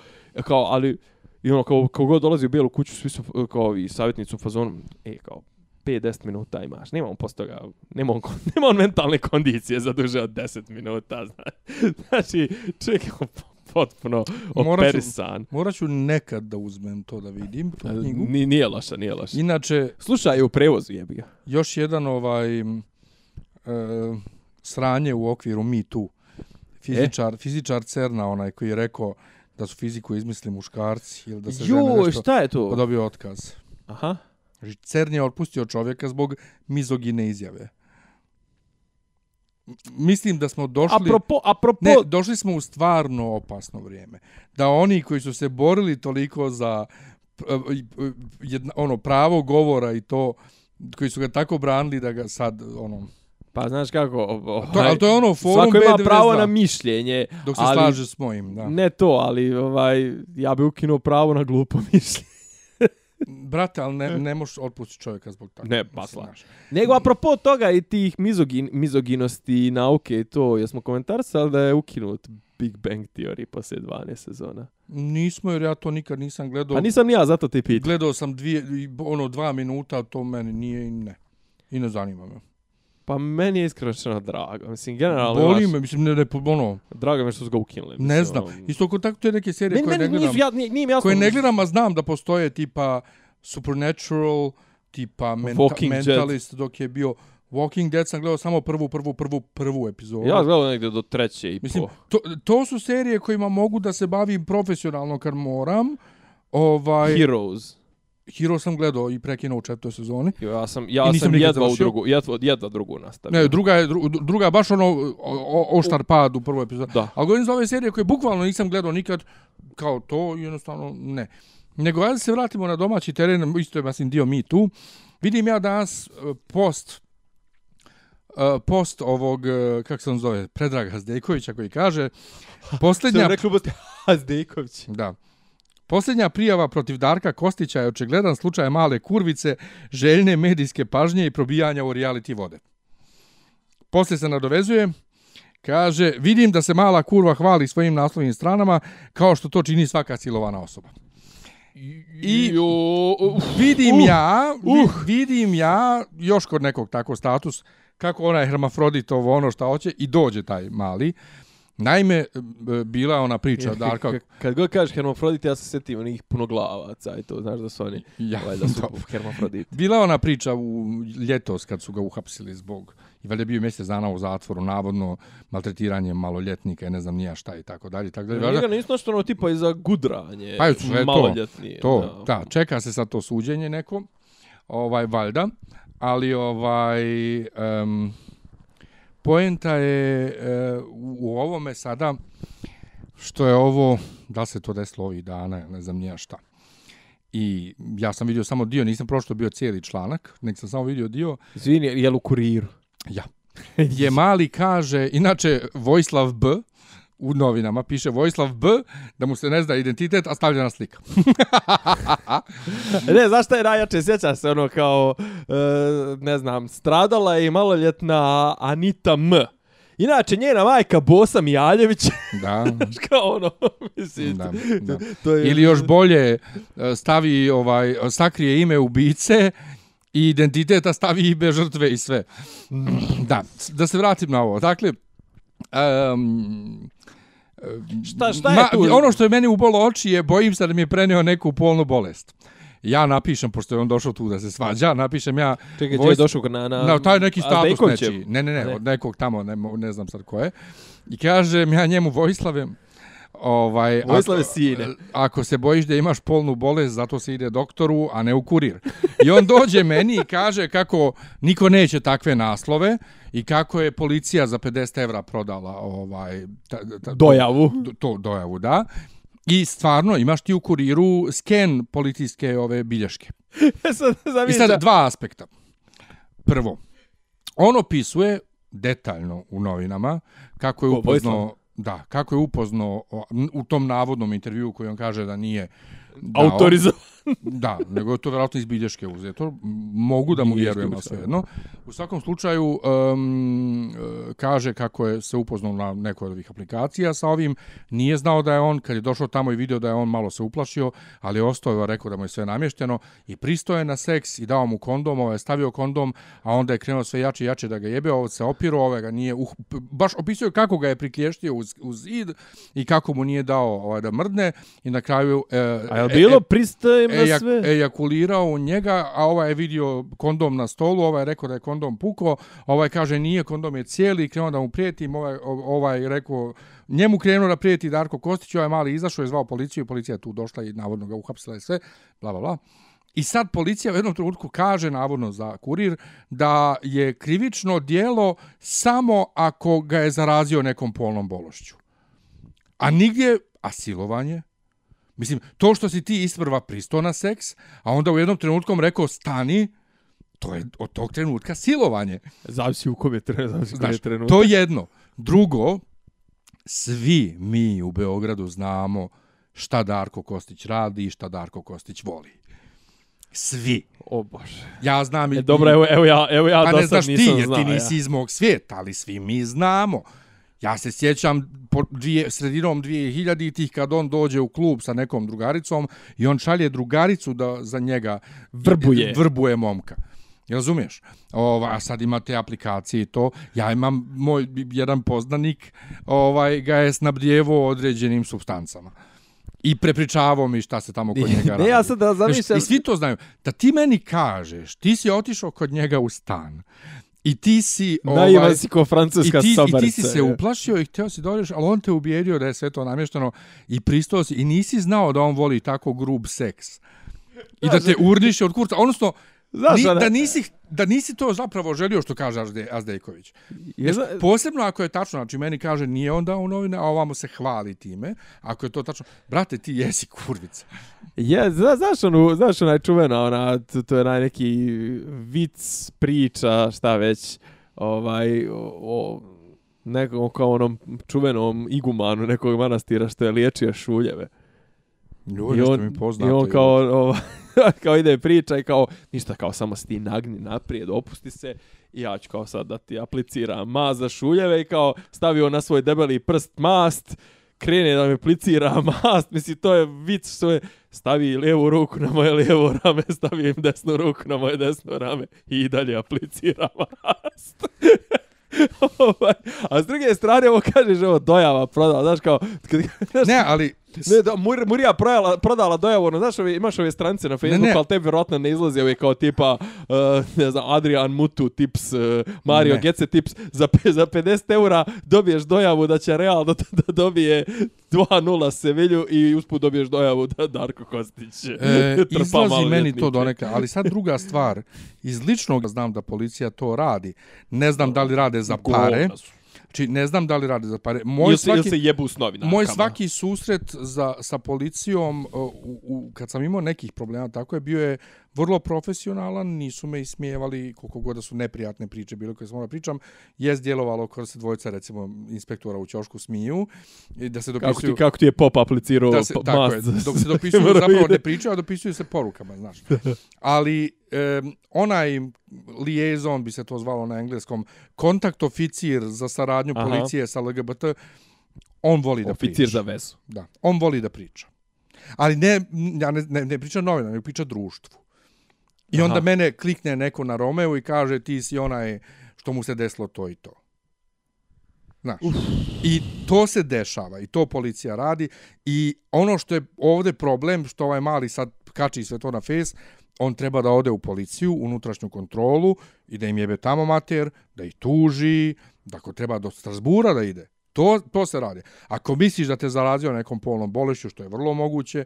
kao, ali, i ono, kao, kao god dolazi u bijelu kuću, svi su, kao i savjetnici u fazonu, e, kao, 5-10 minuta imaš. Nema on posto toga, nema on, nema on mentalne kondicije za duže od 10 minuta. Znači, znači čovjek je potpuno operisan. Morat ću nekad da uzmem to da vidim, tu knjigu. Ni, nije loša, nije loša. Inače, Slušaj, je u prevozu jebi ga. još jedan ovaj e, sranje u okviru Me Too. Fizičar, fizičar Cerna, onaj koji je rekao da su fiziku izmislili muškarci ili da se žene Jo, nešto šta je pa to? dobio otkaz. Aha. Znači, CERN je otpustio čovjeka zbog mizogine izjave. Mislim da smo došli... Apropo, apropo, Ne, došli smo u stvarno opasno vrijeme. Da oni koji su se borili toliko za p- jedna, ono pravo govora i to koji su ga tako branili da ga sad ono pa znaš kako, o- o- to, ali to je ono forum svako ima B92, pravo na mišljenje, dok se ali- slaže s mojim, da. ne to, ali ovaj, ja bi ukinuo pravo na glupo mišljenje. Brate, ali ne, ne možeš otpustiti čovjeka zbog tako. Ne, mislim, pa sla- znaš. Nego, apropo toga i tih mizogin, mizoginosti i nauke i to, jesmo komentarsali da je ukinut Big Bang Theory poslije 12 sezona. Nismo, jer ja to nikad nisam gledao. Pa nisam ni ja, zato te pitam. Gledao sam dvije, ono, dva minuta, to meni nije i ne. I ne zanima me. Pa meni je iskreno drago. Mislim, generalno, Boli me, mislim, ne, ne, ono, drago mi je što su ga ukinuli. ne mislim, znam. ono- Isto kod tako te neke serije Meni, koje ne meni gledam. nisu, ja, nije, nije jasno. koje ne gledam, a znam da postoje tipa Supernatural, tipa menta, Walking. Mentalist, dok je bio Walking Dead sam gledao samo prvu, prvu, prvu, prvu epizodu. Ja gledam negdje do treće i Mislim, po. to, to su serije kojima mogu da se bavim profesionalno kad moram. Ovaj, Heroes. Hero sam gledao i prekinuo u četvrtoj sezoni. Ja sam, I ja sam jedva u drugu, jedva, jedva drugu nastavio. Ne, druga je, dru- druga je baš ono o- o- oštar pad u prvoj epizodi. Da. Ali govorim za ove serije koje bukvalno nisam gledao nikad kao to, jednostavno ne. Nego da se vratimo na domaći teren, isto je mislim dio mi tu. Vidim ja danas e, post e, post ovog, e, kako se on zove, Predraga Zdejkovića koji kaže, Što posljednja, je u Bosni, Hazdejković. da, Posljednja prijava protiv Darka Kostića je očigledan slučaj male kurvice, željne medijske pažnje i probijanja u reality vode. Poslije se nadovezuje, kaže, vidim da se mala kurva hvali svojim naslovnim stranama kao što to čini svaka silovana osoba. I Jo, vidim uh, ja, uh. vidim ja još kod nekog tako status kako onaj hermafrodit ovo ono šta hoće i dođe taj mali. Naime, e, bila je ona priča Darka... K- Kad god kažeš hermafrodit, ja se sjetim onih punoglavaca i to, znaš da su oni, Ja, valjda su dobro. hermafrodit. Bila je ona priča u ljetos kad su ga uhapsili zbog i valjda je bio mjesec dana u zatvoru navodno maltretiranje maloljetnika i ne znam nija šta i tako dalje tako dalje. Njega Valjda- nisu nešto ono tipa i za gudranje, Pa sve to. To, da. čeka se sad to suđenje neko, ovaj, valjda, ali ovaj, um, poenta je e, u, ovome sada, što je ovo, da li se to desilo ovih dana, ne znam nija šta. I ja sam vidio samo dio, nisam prošlo bio cijeli članak, nek sam samo vidio dio, Izvini, jel u kuriru? ja. Je mali kaže, inače Vojislav B, u novinama piše Vojislav B, da mu se ne zna identitet, a stavljena slika. ne, znaš šta je najjače? Sjećaš se ono kao, e, ne znam, stradala je i maloljetna Anita M. Inače, njena majka Bosa Mijaljević, Da, kao ono, mislim, da, da. to je... Ili još bolje e, stavi ovaj sakrije ime ubice i identiteta stavi ime žrtve i sve. Da, da se vratim na ovo. Dakle, um, Šta, šta je tu? Ono što je meni ubolo oči je, bojim se da mi je preneo neku polnu bolest. Ja napišem, pošto je on došao tu da se svađa, napišem ja... Čekaj, gdje Vojs- je došao na... na Na, taj neki status nečiji. Ne, ne, ne, Ne. od nekog tamo, ne, ne znam sad ko je. I kažem ja njemu Vojislave, ovaj, Vojislave ako, sine. ako se bojiš da imaš polnu bolest, zato se ide doktoru, a ne u kurir. I on dođe meni i kaže kako niko neće takve naslove i kako je policija za 50 evra prodala ovaj, ta, ta, Dojavu. To, to dojavu, da. I stvarno, imaš ti u kuriru sken policijske ove bilješke. sad, I sad dva aspekta. Prvo, on opisuje detaljno u novinama kako je upoznao da, kako je upoznao u tom navodnom intervjuu koji on kaže da nije dao, autorizovan. Da, nego je to vjerojatno iz bilješke uzeto. Mogu da mu Nije vjerujem, ali isključeno. svejedno. U svakom slučaju um, kaže kako je se upoznao na nekoj od ovih aplikacija sa ovim. Nije znao da je on, kad je došao tamo i video da je on malo se uplašio, ali je ostao rekao da mu je sve namješteno i pristoje na seks i dao mu kondom, ovaj je stavio kondom, a onda je krenuo sve jače i jače da ga jebe, ovo se opiro, ovaj ga nije, uh, baš opisuje kako ga je priklještio uz, uz zid i kako mu nije dao ovaj, da mrdne i na kraju... E, A je bilo pristajem na sve? ejakulirao u njega, a ovaj je vidio kondom na stolu, ovaj je rekao da je kondom puko, ovaj kaže nije, kondom je cijeli, krenuo da mu prijetim, ovaj, ovaj rekao, njemu krenuo da prijeti Darko Kostić, ovaj mali izašao je zvao policiju, policija tu došla i navodno ga uhapsila i sve, bla, bla, bla. I sad policija u jednom trenutku kaže, navodno za kurir, da je krivično dijelo samo ako ga je zarazio nekom polnom bološću. A nigdje, a silovanje, Mislim, to što si ti isprva pristao na seks, a onda u jednom trenutkom rekao stani, to je od tog trenutka silovanje. Zavisi u kom je trenutak. Zavisi u kom je trenutak. to je jedno. Drugo, svi mi u Beogradu znamo šta Darko Kostić radi i šta Darko Kostić voli. Svi. O bože. Ja znam i... E, dobro, evo, evo ja, evo ja Pa do ne sad znaš ti, nisam jer znao. ti nisi ja. iz mog svijeta, ali svi mi znamo. Ja se sjećam po dvije, sredinom 2000-ih kad on dođe u klub sa nekom drugaricom i on šalje drugaricu da za njega Vrbuje. vrbuje momka. Razumiješ? Ova, a sad ima te aplikacije i to. Ja imam, moj jedan poznanik ovaj, ga je snabdjevo određenim substancama. I prepričavao mi šta se tamo kod njega radi. Ne, ja sad da Znaš, zamišljam... I svi to znaju. Da ti meni kažeš, ti si otišao kod njega u stan i ti si... Naivan si ko i francuska ti, sobarica. I ti si se uplašio i htio si dođeš, ali on te ubijedio da je sve to namješteno i pristao si i nisi znao da on voli tako grub seks. I da te urniše od kurca. Odnosno, Znaš, ni, da, nisi, da nisi to zapravo želio što kaže Azde, Azdejković. Je, posebno ako je tačno, znači meni kaže nije on dao u novine, a ovamo se hvali time, ako je to tačno, brate ti jesi kurvica. je, zna, znaš, onu, znaš onaj čuvena, ona, to, to je onaj neki vic, priča, šta već, ovaj, o, o nekom kao onom čuvenom igumanu nekog manastira što je liječio šuljeve. Ljudi, I on, mi i poznato. on kao, ovo, kao ide priča i kao, ništa, kao samo se ti nagni naprijed, opusti se i ja ću kao sad da ti apliciram mast za šuljeve i kao stavio na svoj debeli prst mast, krene da mi aplicira mast, misli to je vic što je stavi lijevu ruku na moje lijevo rame, stavi im desnu ruku na moje desno rame i dalje aplicira mast. Ovaj, a s druge strane, ovo kažeš, ovo dojava prodala, znaš kao, kad, znaš, Ne, ali Ne, da, Mur, Murija prodala, prodala dojavu, ono, znaš, ove, imaš ove stranice na Facebooku, ne. ali tebi vjerojatno ne izlazi ove kao tipa, uh, ne znam, Adrian Mutu tips, uh, Mario Ne. Gece tips, za, pe- za 50 eura dobiješ dojavu da će Real da, da dobije 2-0 Sevilju i usput dobiješ dojavu da Darko Kostić E, trpa izlazi meni to donekle, ali sad druga stvar, iz ličnog znam da policija to radi, ne znam da li rade za pare, Govna su. Znači ne znam da li rade za pare. Moj Ili se, ili svaki, se jebu s novinarkama. moj svaki susret za, sa policijom, u, u, kad sam imao nekih problema, tako je, bio je vrlo profesionalan, nisu me ismijevali koliko god da su neprijatne priče bilo koje sam da pričam, je djelovalo kada se dvojica, recimo, inspektora u ćošku smiju, i da se Kako dopisuju... ti, kako ti je pop aplicirao da se, pa- tako je, dok se dopisuju zapravo ne pričaju, a dopisuju se porukama, znaš. Ali um, onaj liaison, bi se to zvalo na engleskom, kontakt oficir za saradnju Aha. policije sa LGBT, on voli da Oficir priča. za vezu. Da, on voli da priča. Ali ne, ja ne, ne, ne priča novina, nego priča društvu. I onda Aha. mene klikne neko na Romeo i kaže ti si onaj što mu se desilo to i to. Znaš. I to se dešava i to policija radi i ono što je ovde problem, što ovaj mali sad kači sve to na face, on treba da ode u policiju, unutrašnju kontrolu i da im jebe tamo mater, da ih tuži, da ako treba do Strasbura da ide. To, to se radi. Ako misliš da te zarazio nekom polnom bolešću, što je vrlo moguće,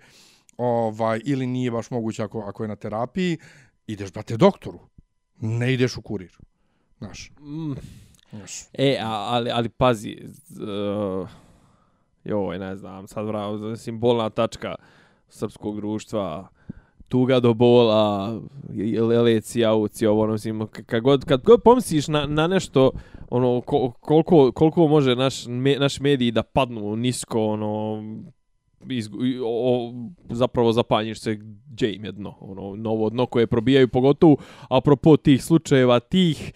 ovaj, ili nije baš moguće ako, ako je na terapiji, ideš, brate, doktoru. Ne ideš u kurir. Znaš. Mm. Znaš. E, a, ali, ali pazi, uh, joj, ne znam, sad vravo, simbolna tačka srpskog društva, tuga do bola, leleci, auci, ovo, ono, mislim, kad god, kad god pomisliš na, na nešto, ono, ko, koliko, koliko može naš, me, naš mediji da padnu nisko, ono, iz, o, o, zapravo zapanjiš se gdje im je dno, ono, novo dno koje probijaju, pogotovo apropo tih slučajeva, tih,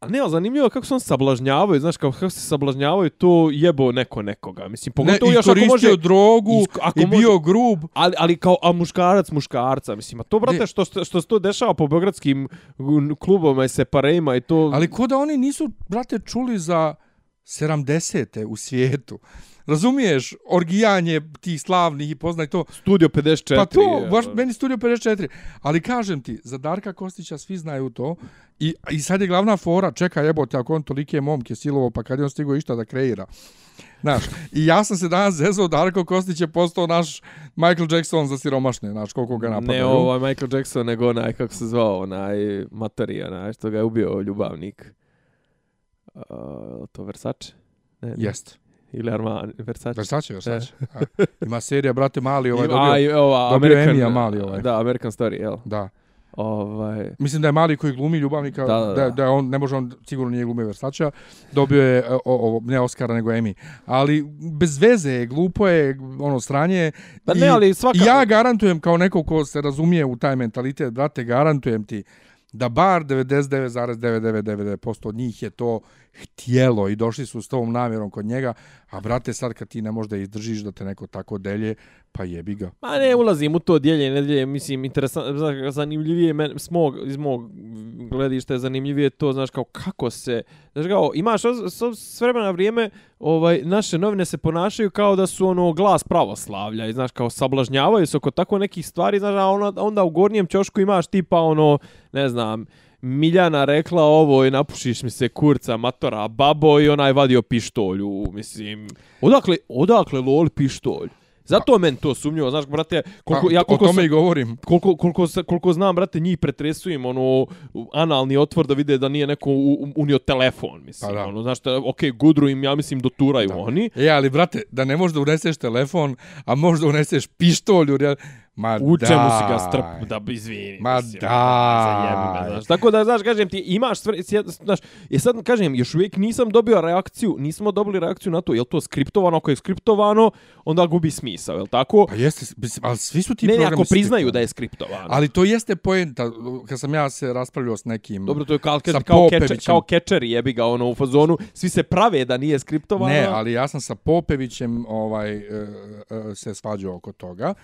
A ne, ali zanimljivo kako se on sablažnjavaju, znaš, kako, kako se sablažnjavaju, to jebo neko nekoga. Mislim, pogotovo ne, još ako može... drogu isko- ako i može- bio grub. Ali, ali kao, a muškarac muškarca, mislim, a to, brate, Ne. što, što, se to dešava po beogradskim klubovima i separejima i to... Ali ko da oni nisu, brate, čuli za 70. u svijetu. Razumiješ, orgijanje tih slavnih i poznaj to. Studio 54. Pa to, baš ono. meni Studio 54. Ali kažem ti, za Darka Kostića svi znaju to. I, I sad je glavna fora, čekaj jebote, ako on tolike momke silovo, pa kad je on stigo išta da kreira. Znaš, i ja sam se danas zezao, Darko Kostić je postao naš Michael Jackson za siromašne, znaš, koliko ga napadaju. Ne ovaj Michael Jackson, nego onaj, kako se zvao, onaj Matori, onaj, što ga je ubio ljubavnik. Uh, to Versace? Ne, ne. Jest. Ili Armani, Versace. Versace, Versace. A, Ima serija, brate, mali ovaj dobio. a, i ova, dobio American, Emmy-a mali ovaj. Da, American Story, jel? Da. Ovaj, Mislim da je mali koji glumi ljubavnika, Da, da, da, da, da. da, on, ne može on, sigurno nije glumio Versace, dobio je, o, o, ne Oscara, nego Emmy. Ali bez veze je, glupo je, ono, sranje je. Pa ne, ali svaka- ja garantujem, kao neko ko se razumije u taj mentalitet, brate, garantujem ti da bar 99,9999% od njih je to htjelo i došli su s tom namjerom kod njega, a brate, sad kad ti ne možda izdržiš da te neko tako delje, pa jebi ga. Ma ne ulazim u to djelje, ne djelje, mislim, interesantno, znaš, zanimljivije men, s mog, iz mog gledišta je zanimljivije to, znaš, kao kako se, znaš, kao, imaš s, vremena vrijeme, ovaj, naše novine se ponašaju kao da su, ono, glas pravoslavlja i, znaš, kao, sablažnjavaju se oko tako nekih stvari, znaš, a onda, onda u gornjem ćošku imaš tipa, ono, ne znam, Miljana rekla ovo i napušiš mi se kurca matora babo i onaj vadio pištolju, mislim. Odakle, odakle lol pištolj? Zato meni to sumnjivo, znaš, brate, koliko, Pa, ja koliko o tome sam, i govorim. koliko, koliko, se- koliko znam, brate, njih pretresujem, ono, analni otvor da vide da nije neko unio telefon, mislim, Pa da. ono, znaš, da, ok, gudru im, ja mislim, doturaju Da. oni, E, ali, brate, da ne možeš da uneseš telefon, a možeš da uneseš pištolj, u real- Ma U čemu si ga strp, da bi izvini. Ma mislim, daj. zajebi me, znaš. Tako da, znaš, kažem ti, imaš sve, znaš, je sad, kažem, još uvijek nisam dobio reakciju, nismo dobili reakciju na to, je to skriptovano, ako je skriptovano, onda gubi smisao, je li tako? Pa jeste, ali svi su ti Ne, ne, programi ako priznaju da je skriptovano. Ali to jeste poenta, kad sam ja se raspravljao s nekim... Dobro, to je kao, kao, kao, keče, Popevićem. kao kečeri, jebi ga, ono, u fazonu, svi se prave da nije skriptovano. Ne, ali ja sam sa Popevićem ovaj, e, e, se svađao oko toga.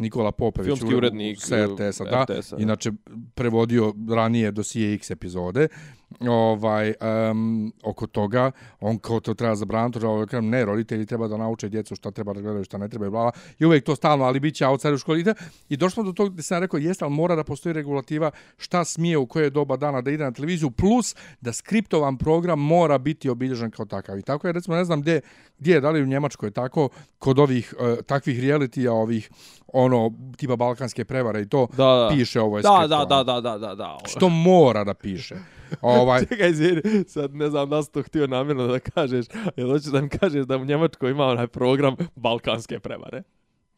Nikola Popević, Filmski urednik, sa RTS-a, da, RTS-a, inače prevodio ranije dosije X epizode, ovaj, um, oko toga, on kao to treba zabraniti, ovaj, kažem, ne, roditelji treba da nauče djecu šta treba da gledaju, šta ne treba i bla, bla. i uvijek to stalno, ali bit će outside u školi. I, I došli smo do toga gdje sam rekao, jeste, ali mora da postoji regulativa šta smije u koje doba dana da ide na televiziju, plus da skriptovan program mora biti obilježen kao takav. I tako je, recimo, ne znam gdje, gdje je, da li u Njemačkoj tako, kod ovih uh, takvih realitija, ovih, ono, tipa balkanske prevare i to, Da, da. piše ovo je Da, skriptovano. da, da, da, da, da, da. Što mora da piše. Ovaj, Čekaj, izvini, sad ne znam da si to htio namjerno da kažeš, jer hoćeš da mi kažeš da u Njemačkoj ima onaj program Balkanske prevare?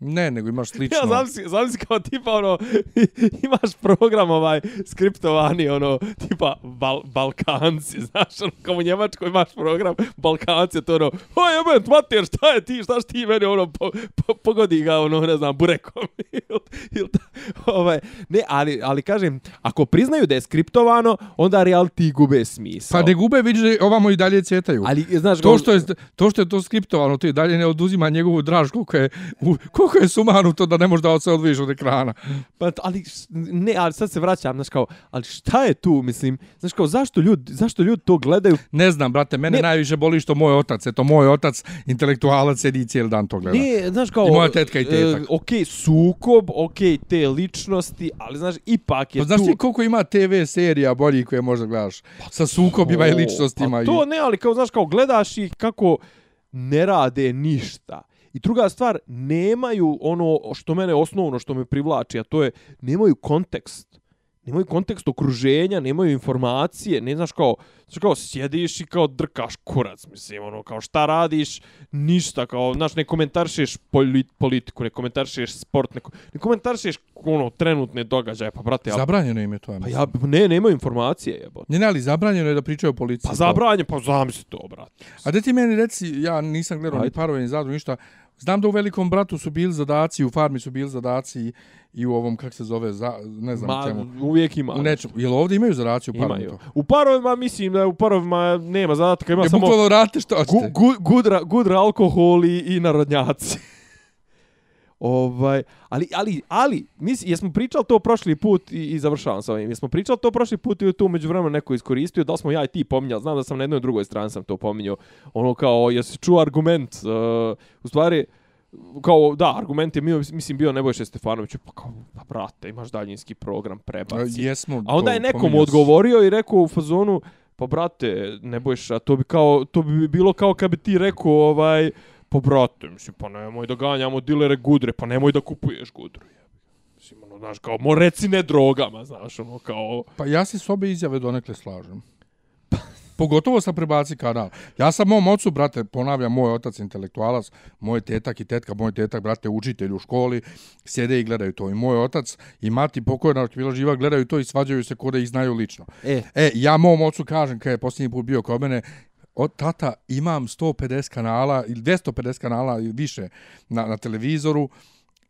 Ne, nego imaš slično. Ja znam si, znam si kao tipa ono, imaš program ovaj skriptovani ono, tipa Bal Balkanci, znaš, ono, kao u Njemačkoj imaš program Balkanci, to ono, o jebent, mater, šta je ti, šta ti meni, ono, po, po, pogodi ga, ono, ne znam, burekom, ili, ili, ovaj, ne, ali, ali kažem, ako priznaju da je skriptovano, onda reality gube smisao. Pa ne gube, vidiš da ovamo i dalje cetaju. Ali, znaš, to što je to što je to skriptovano, to i dalje ne oduzima njegovu draž koliko je u- koliko je sumanuto da ne možeš da se odvojiš od ekrana. Pa, ali, ne, ali sad se vraćam, znaš kao, ali šta je tu, mislim, znaš kao, zašto ljudi, zašto ljudi to gledaju? Ne znam, brate, mene Ne. najviše boli što moj otac, eto moj otac, intelektualac, sedi cijeli dan to gleda. Ne, znaš kao... I moja tetka i tetak. E, ok, sukob, ok, te ličnosti, ali znaš, ipak je Pa znaš tu... ti koliko ima TV serija bolji koje možda gledaš? Sa sukobima i O, ličnostima. Pa i... to ne, ali kao, znaš, kao gledaš ih kako ne rade ništa. I druga stvar, nemaju ono što mene osnovno što me privlači, a to je nemaju kontekst. Nemaju kontekst okruženja, nemaju informacije, ne znaš kao, znaš kao sjediš i kao drkaš kurac, mislim, ono, kao šta radiš, ništa, kao, znaš, ne komentarišeš poli- politiku, ne komentarišeš sport, ne, ne komentarišeš, ono, trenutne događaje, pa brate, ja, Zabranjeno im je to, ja pa mislim. ja, ne, nemaju informacije, jebote. Ne, ne, ali zabranjeno je da pričaju o policiji. Pa to. zabranje, pa zamisli to, brate. A da ti meni reci, ja nisam gledao ni parove, ni zadru, ništa. Znam da u Velikom bratu su bili zadaci, u farmi su bili zadaci i u ovom, kak se zove, za, ne znam Ma, čemu. uvijek ima. U nečemu. Jel ovdje imaju zadaci u parama? Imaju. to? U parovima, mislim da u parovima nema zadatka, ima Je samo bukvalno rate što gu, hoćete. gu, gudra, gudra alkohol i, i narodnjaci. Ovaj, ali, ali, ali, mislim, jesmo pričali to prošli put i, i završavam sa ovim, jesmo pričali to prošli put ili tu među vremenu neko iskoristio, da smo ja i ti pominjali, znam da sam na jednoj drugoj strani sam to pominjao, ono kao, jesi čuo argument, uh, u stvari, kao, da, argument je mislim, bio Nebojša Stefanović, pa kao, pa brate, imaš daljinski program, A, prebaci. Jesmo. A onda je nekom pominjao si. odgovorio i rekao u fazonu, pa brate, ne bojiš, a to bi kao, to bi bilo kao kad bi ti rekao, ovaj, pa brate, mislim, pa nemoj da ganjamo dilere gudre, pa nemoj da kupuješ gudru. jebi ga. Mislim, ono, znaš, kao, mo reci ne drogama, znaš, ono, kao, Pa ja se s obe izjave donekle slažem. Pogotovo sa prebaci kanal. Ja sam mom ocu, brate, ponavljam, moj otac intelektualac, moj tetak i tetka, moj tetak, brate, učitelj u školi, sjede i gledaju to. I moj otac i mati pokojna je bila živa gledaju to i svađaju se kod da ih znaju lično. e, E, ja mom ocu kažem, kad je posljednji put bio kod mene, od tata imam 150 kanala ili 250 kanala ili više na, na televizoru,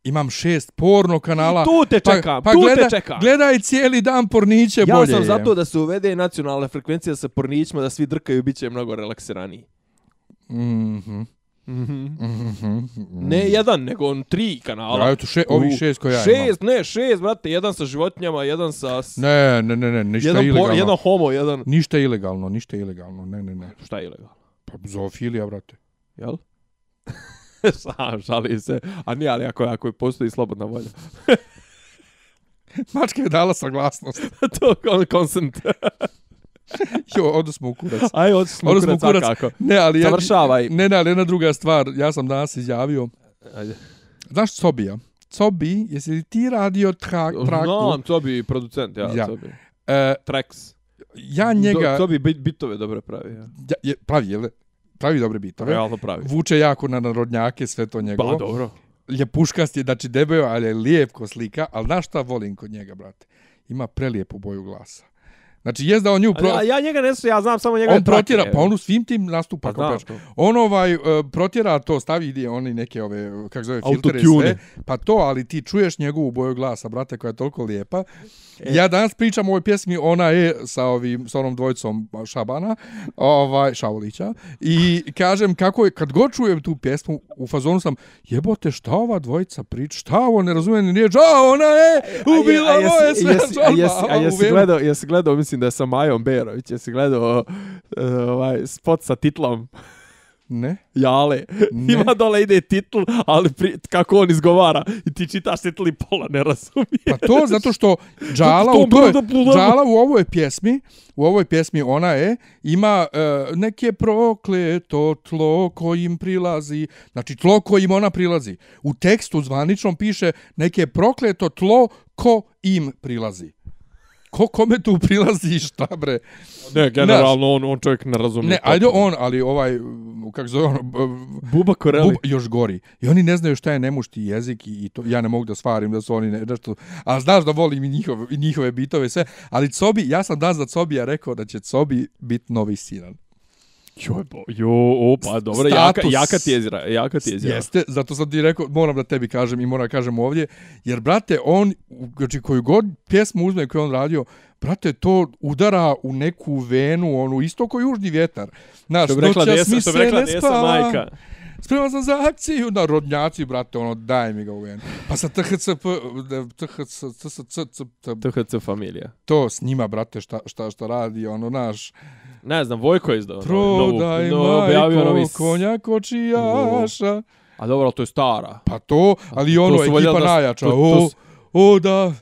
imam šest porno kanala. tu te čekam, tu gleda, te čekam. Gledaj cijeli dan porniće ja bolje. sam je. zato da se uvede nacionalna frekvencija sa pornićima, da svi drkaju, bit će mnogo relaksiraniji. Mhm. Mhm. Ne jedan, nego on tri kanala. Ja, eto, še, ovih U- šest koje ja Šest, ne, šest, brate, jedan sa životinjama, jedan sa... imam. Ne, ne, ne, ne, ništa jedan, po, ilegalno. jedan homo, jedan... Ništa ilegalno, ništa ilegalno. Ne, ne, ne. Šta je ilegalno? Pa zoofilija, brate. Jel? Sa, šali se. A nije, ali ako, ako postoji slobodna volja. Mačka je dala saglasnost. to kon, consent. Jo, odu smo u kurac. Aj, otišli smo kurac, smo u kurac. kako. Ne, ali ja, Završavaj. Ne, ne, ali jedna druga stvar. Ja sam danas izjavio. Ajde. Znaš Cobija? Cobi, jesi li ti radio tra, traku? Znam, to bi producent, ja, Ja. to bi. E, Trax. ja njega... To bi bit, bitove dobro pravi, ja. Ja, je, pravi, jel? Pravi dobre bitove. Realno pravi. Vuče jako na narodnjake, sve to Pa njegovo. dobro. ljepuškast je, znači debeo, ali je lijep ko slika, ali znaš šta volim kod njega, brate? Ima prelijepu boju glasa. Znači, jest da on nju... Pro... Ja, ja njega ne su, ja znam samo njega on protjera, pa on u svim tim nastupa. Pa znam to. on ovaj, uh, protjera to, stavi gdje oni neke ove, kako zove, filtere sve. Pa to, ali ti čuješ njegovu boju glasa, brate, koja je toliko lijepa. Ja danas pričam o ovoj pjesmi, ona je sa ovim, sa onom dvojicom Šabana, ovaj, Šaulića, i kažem kako je, kad god čujem tu pjesmu, u fazonu sam, jebote, šta ova dvojica priča, šta ovo, ne razumijem ni riječ, a ona je ubila a, jesi- moje sve jesi, a, jesi, a jesi gledao, jesi gledao, mislim da je sa Majom Berović, jesi gledao uh, ovaj spot sa titlom Ne? Jale. Ne. Ima dole ide titl, ali pri, kako on izgovara i ti čitaš titl i pola ne razumiješ. Pa to zato što Džala u toj. Džala u ovoj pjesmi, u ovoj pjesmi ona je, ima uh, neke prokleto tlo kojim prilazi, znači tlo kojim ona prilazi. U tekstu zvaničnom piše neke prokleto tlo ko im prilazi. Ko kome tu prilazi i šta bre? Ne, generalno on, on čovjek ne razumije. Ne, ajde on, ali ovaj, kako zove on, Buba Koreli. Bub, još gori. I oni ne znaju šta je nemušti jezik i, i to ja ne mogu da stvarim da su oni ne, nešto... A znaš da volim i njihove, i njihove bitove i sve. Ali Cobi, ja sam dan za Cobija rekao da će Cobi biti novi Sinan. Joj, bo, jo, o, pa dobro, jaka, jaka ti je izra, jaka ti je izra. Jeste, zato sam ti rekao, moram da tebi kažem i moram da kažem ovdje, jer, brate, on, znači, koju god pjesmu uzme koju on radio, brate, to udara u neku venu, onu isto ko južni vjetar. Znaš, Što bi rekla Desa, što bi rekla Desa majka. Spreman sam za akciju, na rodnjaci, brate, ono, daj mi ga u venu. Pa sa THCP, THC, THC, THC familija. to s njima, brate, šta, šta, šta radi, ono, naš, Ne znam, Vojko je izdao. novu- prodaj novu- novu- objavio novi s- konja kočijaša. A dobro, ali to je stara. Pa to, ali ono, su ekipa da- najjača, to- to o, su- o, da.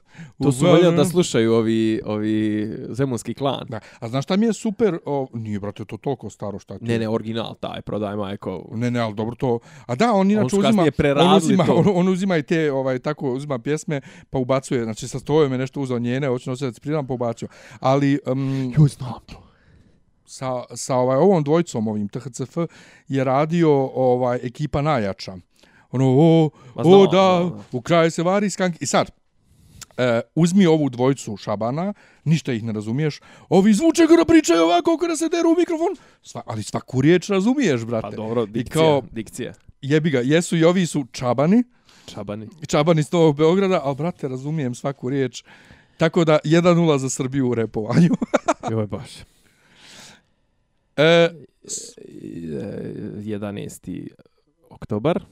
To su valjda da slušaju ovi, ovi zemunski klan. Da. A znaš šta mi je super? O, nije, brate, to toliko staro šta ti. Ne, ne, original taj, prodaj majko. Ne, ne, ali dobro to. A da, on inače su uzima, kasnije on uzima, to. on, on uzima i te, ovaj, tako, uzima pjesme, pa ubacuje, znači sa stojom je nešto uzeo njene, hoće nositi da se pa ubacio. Ali, um, Joj, znam to. Sa, sa ovaj, ovom dvojicom, ovim THCF, je radio ovaj, ekipa najjača. Ono, o, Ma o da, u kraju se vari skank. I sad, e, uzmi ovu dvojicu Šabana, ništa ih ne razumiješ, ovi zvuče kada pričaju ovako kada se deru u mikrofon, Sva, ali svaku riječ razumiješ, brate. Pa dobro, I dikcija, kao, dikcija. jebi ga, jesu i ovi su Čabani, Čabani. Čabani iz Novog Beograda, ali brate, razumijem svaku riječ. Tako da 1-0 za Srbiju u repovanju. Joj, baš. E, 11. oktobar,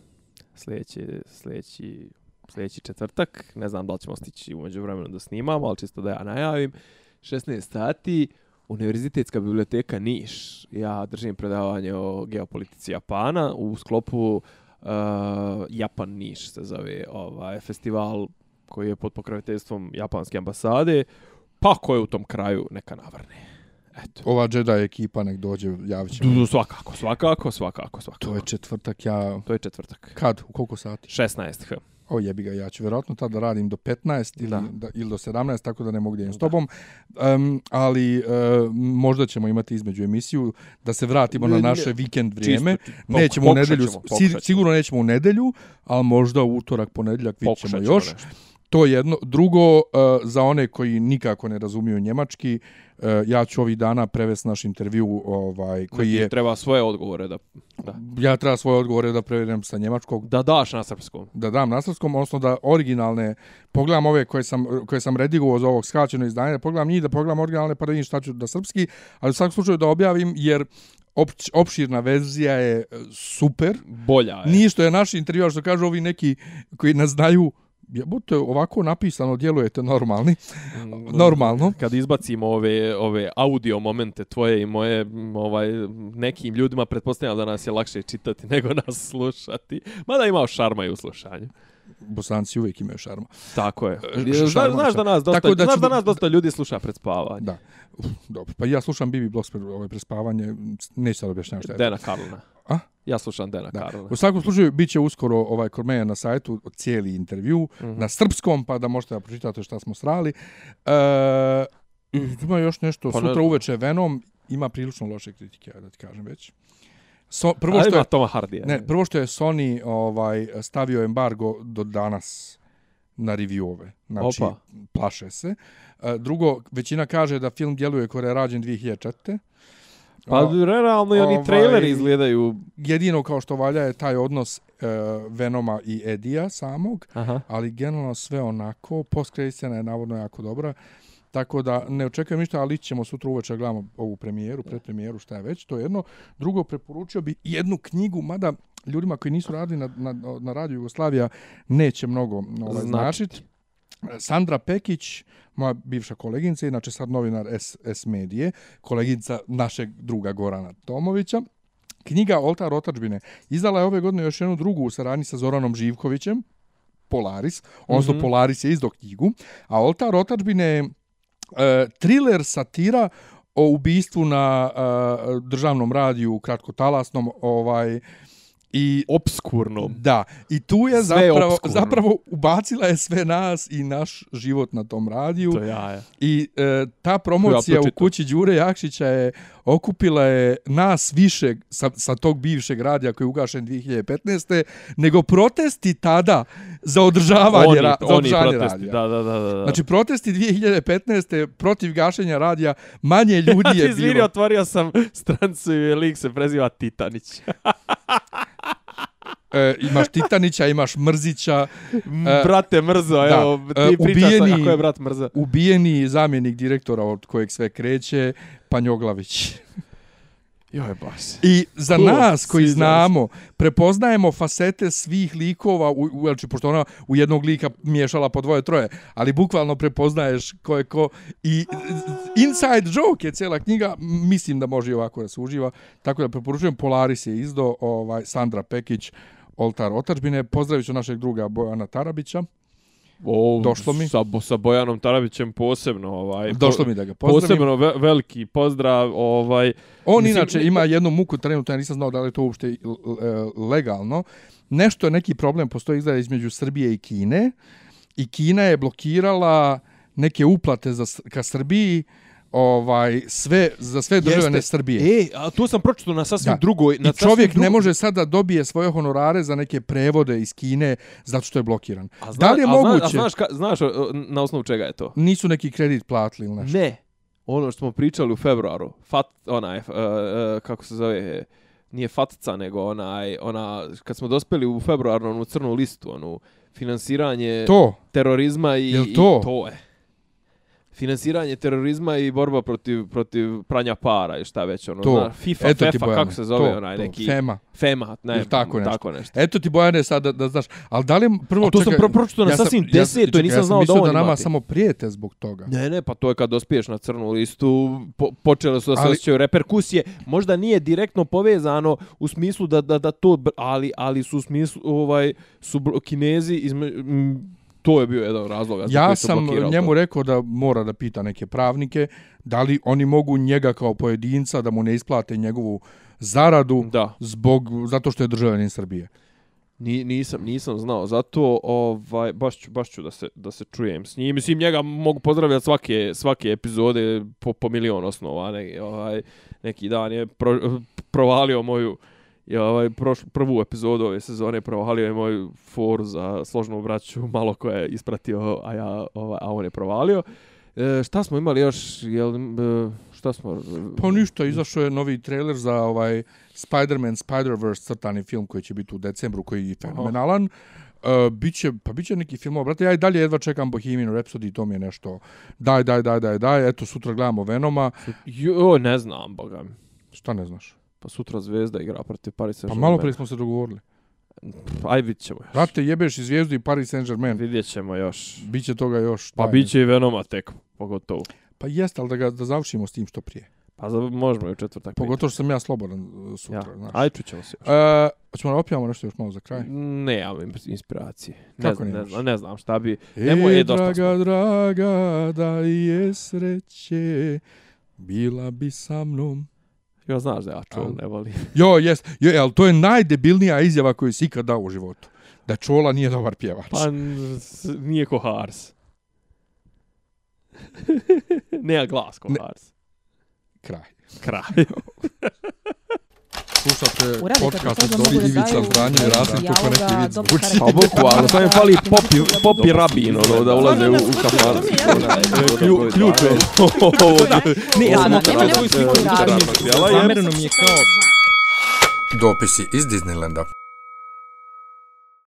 sljedeći, sljedeći, sljedeći četvrtak, ne znam da li ćemo stići umeđu vremenu da snimamo, ali čisto da ja najavim, 16 sati, Univerzitetska biblioteka Niš. Ja držim predavanje o geopolitici Japana u sklopu uh, Japan Niš se zove ovaj festival koji je pod pokroviteljstvom japanske ambasade. Pa ko je u tom kraju, neka navrne. Eto. ova Jedi ekipa nek dođe, javit će. Du, svakako, svakako, svakako, svakako. To je četvrtak, ja... To je četvrtak. Kad? U koliko sati? 16 h. O jebi ga, ja ću vjerojatno tad da radim do 15 ili, Da. da. ili do 17, tako da ne mogu da idem s tobom. Um, ali uh, možda ćemo imati između emisiju da se vratimo Ne, na ne, naše vikend vrijeme. čisto, nećemo u nedelju, ćemo, si- ćemo. sigurno nećemo u nedelju, ali možda u utorak, ponedjeljak vidjet ćemo ćemo još. nešto. To je jedno. Drugo, uh, za one koji nikako ne razumiju njemački, uh, ja ću ovih dana prevesti naš intervju ovaj, koji je... Treba svoje odgovore da, da. Ja treba svoje odgovore da prevedem sa njemačkog, Da daš na srpskom. da dam na srpskom, odnosno da originalne, pogledam ove koje sam, koje sam redigovao za ovog skraćeno izdanje, da pogledam njih, da pogledam originalne, pa da vidim šta ću da srpski, ali u svakom slučaju da objavim, jer opć, opširna verzija je e, super. Bolja je. Nije što je naš intervjuar, što kažu ovi neki koji nas znaju, jebote, ovako napisano djelujete normalni, Mm, normalno. Kad izbacimo ove, ove audio momente tvoje i moje, ovaj, nekim ljudima pretpostavljam da nas je lakše čitati nego nas slušati. Mada imao šarma i u slušanju. Bosanci uvijek imaju šarma. Tako je. E, Znaš, šarma, znaš da nas dosta, Tako da znaš da nas dosta ljudi sluša pred spavanje. Da. Uf, dobro. Pa ja slušam Bibi Blogs pre, ovaj, prespavanje, neću sad objašnjavati šta je. Dena Karlina. A? Ja slušam Dena Da. Karlina. U svakom slučaju, bit će uskoro ovaj kod mene na sajtu cijeli intervju mm. -hmm. na srpskom, pa da možete da pročitate šta smo srali. E, ima još nešto, Pa ne sutra znam. uveče Venom ima prilično loše kritike, da ti kažem već. So, prvo što je, Toma Hardija. ne, prvo što je Sony ovaj stavio embargo do danas na reviewove. Znači, Opa. plaše se. E, Drugo, većina kaže da film djeluje koji je rađen 2004. Pa A, realno i oni ovaj- traileri izgledaju... jedino kao što valja je taj odnos e, Venoma i Edija samog, Aha. ali generalno sve onako, post je navodno jako dobra. Tako da ne očekujem ništa, ali ćemo sutra uveče da gledamo ovu premijeru, predpremijeru, šta je već, to je jedno. Drugo, preporučio bi jednu knjigu, mada ljudima koji nisu radili na, na, na Radio Jugoslavija neće mnogo ovaj, Značiti. značiti. Sandra Pekić, moja bivša koleginica, inače sad novinar S, S Medije, koleginica našeg druga Gorana Tomovića. Knjiga Oltar otačbine izdala je ove godine još jednu drugu u saradnji sa Zoranom Živkovićem, Polaris, odnosno Mhm. Polaris je izdao knjigu, a Oltar otačbine je e, thriller satira o ubistvu na e, državnom radiju kratkotalasnom ovaj i Obskurno. da i tu je Sve zapravo opskurno. zapravo ubacila je sve nas i naš život na tom radiju To ja je. i e, ta promocija Ja u kući Đure Jakšića je okupila je nas više sa, sa tog bivšeg radija koji je ugašen 2015. nego protesti tada za održavanje, Oni, ra, za oni održavanje protesti. radija. Da, da, da, da. Znači, protesti 2015. protiv gašenja radija, manje ljudi je Izvini, bilo. otvorio sam strancu i lik se preziva Titanić. E, imaš Titanića, imaš Mrzića, E, Brate Mrzo, da, evo, e, ti pričaš sa, ubijeni- kako je brat Mrzo. ubijeni zamjenik direktora od kojeg sve kreće, Panjoglavić. Joj, baš. I za Cool, nas koji znamo, prepoznajemo fasete svih likova, u, u, znači, pošto ona u jednog lika miješala po dvoje, troje, ali bukvalno prepoznaješ ko je ko. I inside joke je cijela knjiga, mislim da može i ovako da se uživa. Tako da preporučujem, Polaris je izdo, ovaj, Sandra Pekić, Oltar otačbine. Pozdravit ću našeg druga Bojana Tarabića. O, Došlo mi. Sa, sa Bojanom Tarabićem posebno. Ovaj, Došlo mi da ga pozdravim. Posebno ve, veliki pozdrav. Ovaj, On Mislim, inače ima jednu muku trenutno, ja nisam znao da li je to uopšte l- legalno. Nešto, neki problem postoji izgleda između Srbije i Kine i Kina je blokirala neke uplate za, ka Srbiji ovaj sve za sve državljane Jeste. Srbije. E, a tu sam pročitao na sasvim Da. drugoj... Na I čovjek sasvim ne drugoj- može sada dobije svoje honorare za neke prevode iz Kine zato što je blokiran. A da li je a moguće? a znaš, ka, znaš na osnovu čega je to? Nisu neki kredit platili ili nešto. Ne. Ono što smo pričali u februaru. Fat, onaj, uh, uh, kako se zove, nije fatca, nego onaj, ona, kad smo dospeli u februaru, onu crnu listu, onu, finansiranje To, terorizma i, Jel to? i to je. Finansiranje terorizma i borba protiv protiv pranja para i šta već ono To. zna, FIFA eto FIFA Bojane. kako se zove to, onaj to, neki Fema. FEMA ne Ili tako nešto. tako nešto Eto ti Bojane sad da, da znaš, ali da li prvo A to sam čekaj, pro- pročitao na sam- sasvim ja, desetoj, čekaj, nisam ja sam znao da mislio on da nama ima ti. samo prijete zbog toga. Ne, ne, pa to je kad dospiješ na crnu listu, po, počele su da se Ali- osjećaju reperkusije. Možda nije direktno povezano u smislu da, da, da to, ali, ali su u smislu, ovaj, su kinezi, izme, m, to je bio jedan zbog Ja su sam njemu to. rekao da mora da pita neke pravnike da li oni mogu njega kao pojedinca da mu ne isplate njegovu zaradu Da. zbog zato što je državljanin Srbije. Ni, nisam, nisam znao, zato ovaj, baš, ću, baš ću da se, da se čujem s njim. Mislim, njega mogu pozdravljati svake, svake epizode po, po milion osnova. Ne, ovaj, neki dan je pro, provalio moju i ovaj, proš, prvu epizodu ove sezone provalio je moju foru za složnu braću, malo koja je ispratio, a, ja, ovaj, a on je provalio. E, šta smo imali još? Jel, e, šta smo... Pa ništa, izašao je novi trailer za ovaj Spider-Man Spider-Verse crtani film koji će biti u decembru, koji je fenomenalan. Uh, biće, pa biće neki film, brate, ja i dalje jedva čekam Bohemian Rhapsody, to mi je nešto, daj, daj, daj, daj, daj, eto, sutra gledamo Venoma, Jo, ne znam, boga šta ne znaš? Pa sutra Zvezda igra protiv Paris Pa Saint-Germain. malo prije smo se dogovorili. Aj, vidit ćemo još. Brate, jebeš i Zvijezdu i Paris Saint-Germain. Vidjet ćemo još. Biće toga još. Pa daj, bit će i Venoma tek, pogotovo. Pa jeste, ali da ga da završimo s tim što prije. Pa za, možemo i u četvrtak. Pogotovo što sam ja slobodan uh, sutra, ja. znaš. Aj, čućemo se još. E, hoćemo da opijamo nešto još malo za kraj? Ne, ja imam inspiracije. Ne, Kako ne, znam, ne znam šta bi... E, e, dosta draga, smo. draga, da je sreće, bila bi sa mnom. Jo, znaš da ja Al- ne volim. Jo, jes, jo, ali to je najdebilnija izjava koju si ikad dao u životu. Da Čola nije dobar pjevač. Pa nije ko Hars. Nema glas ko Ne. Hars. Kraj. Kraj. Slušate podcast od da Ivica i Rasim neki vic dobro zvuči. karakter. Pa bukvalno, samo im fali popi, popi rabin, ono, da ulaze u, u. Klju- Ključ je. Ne, ja sam opet zamereno mi je kao Dopisi iz Disneylanda.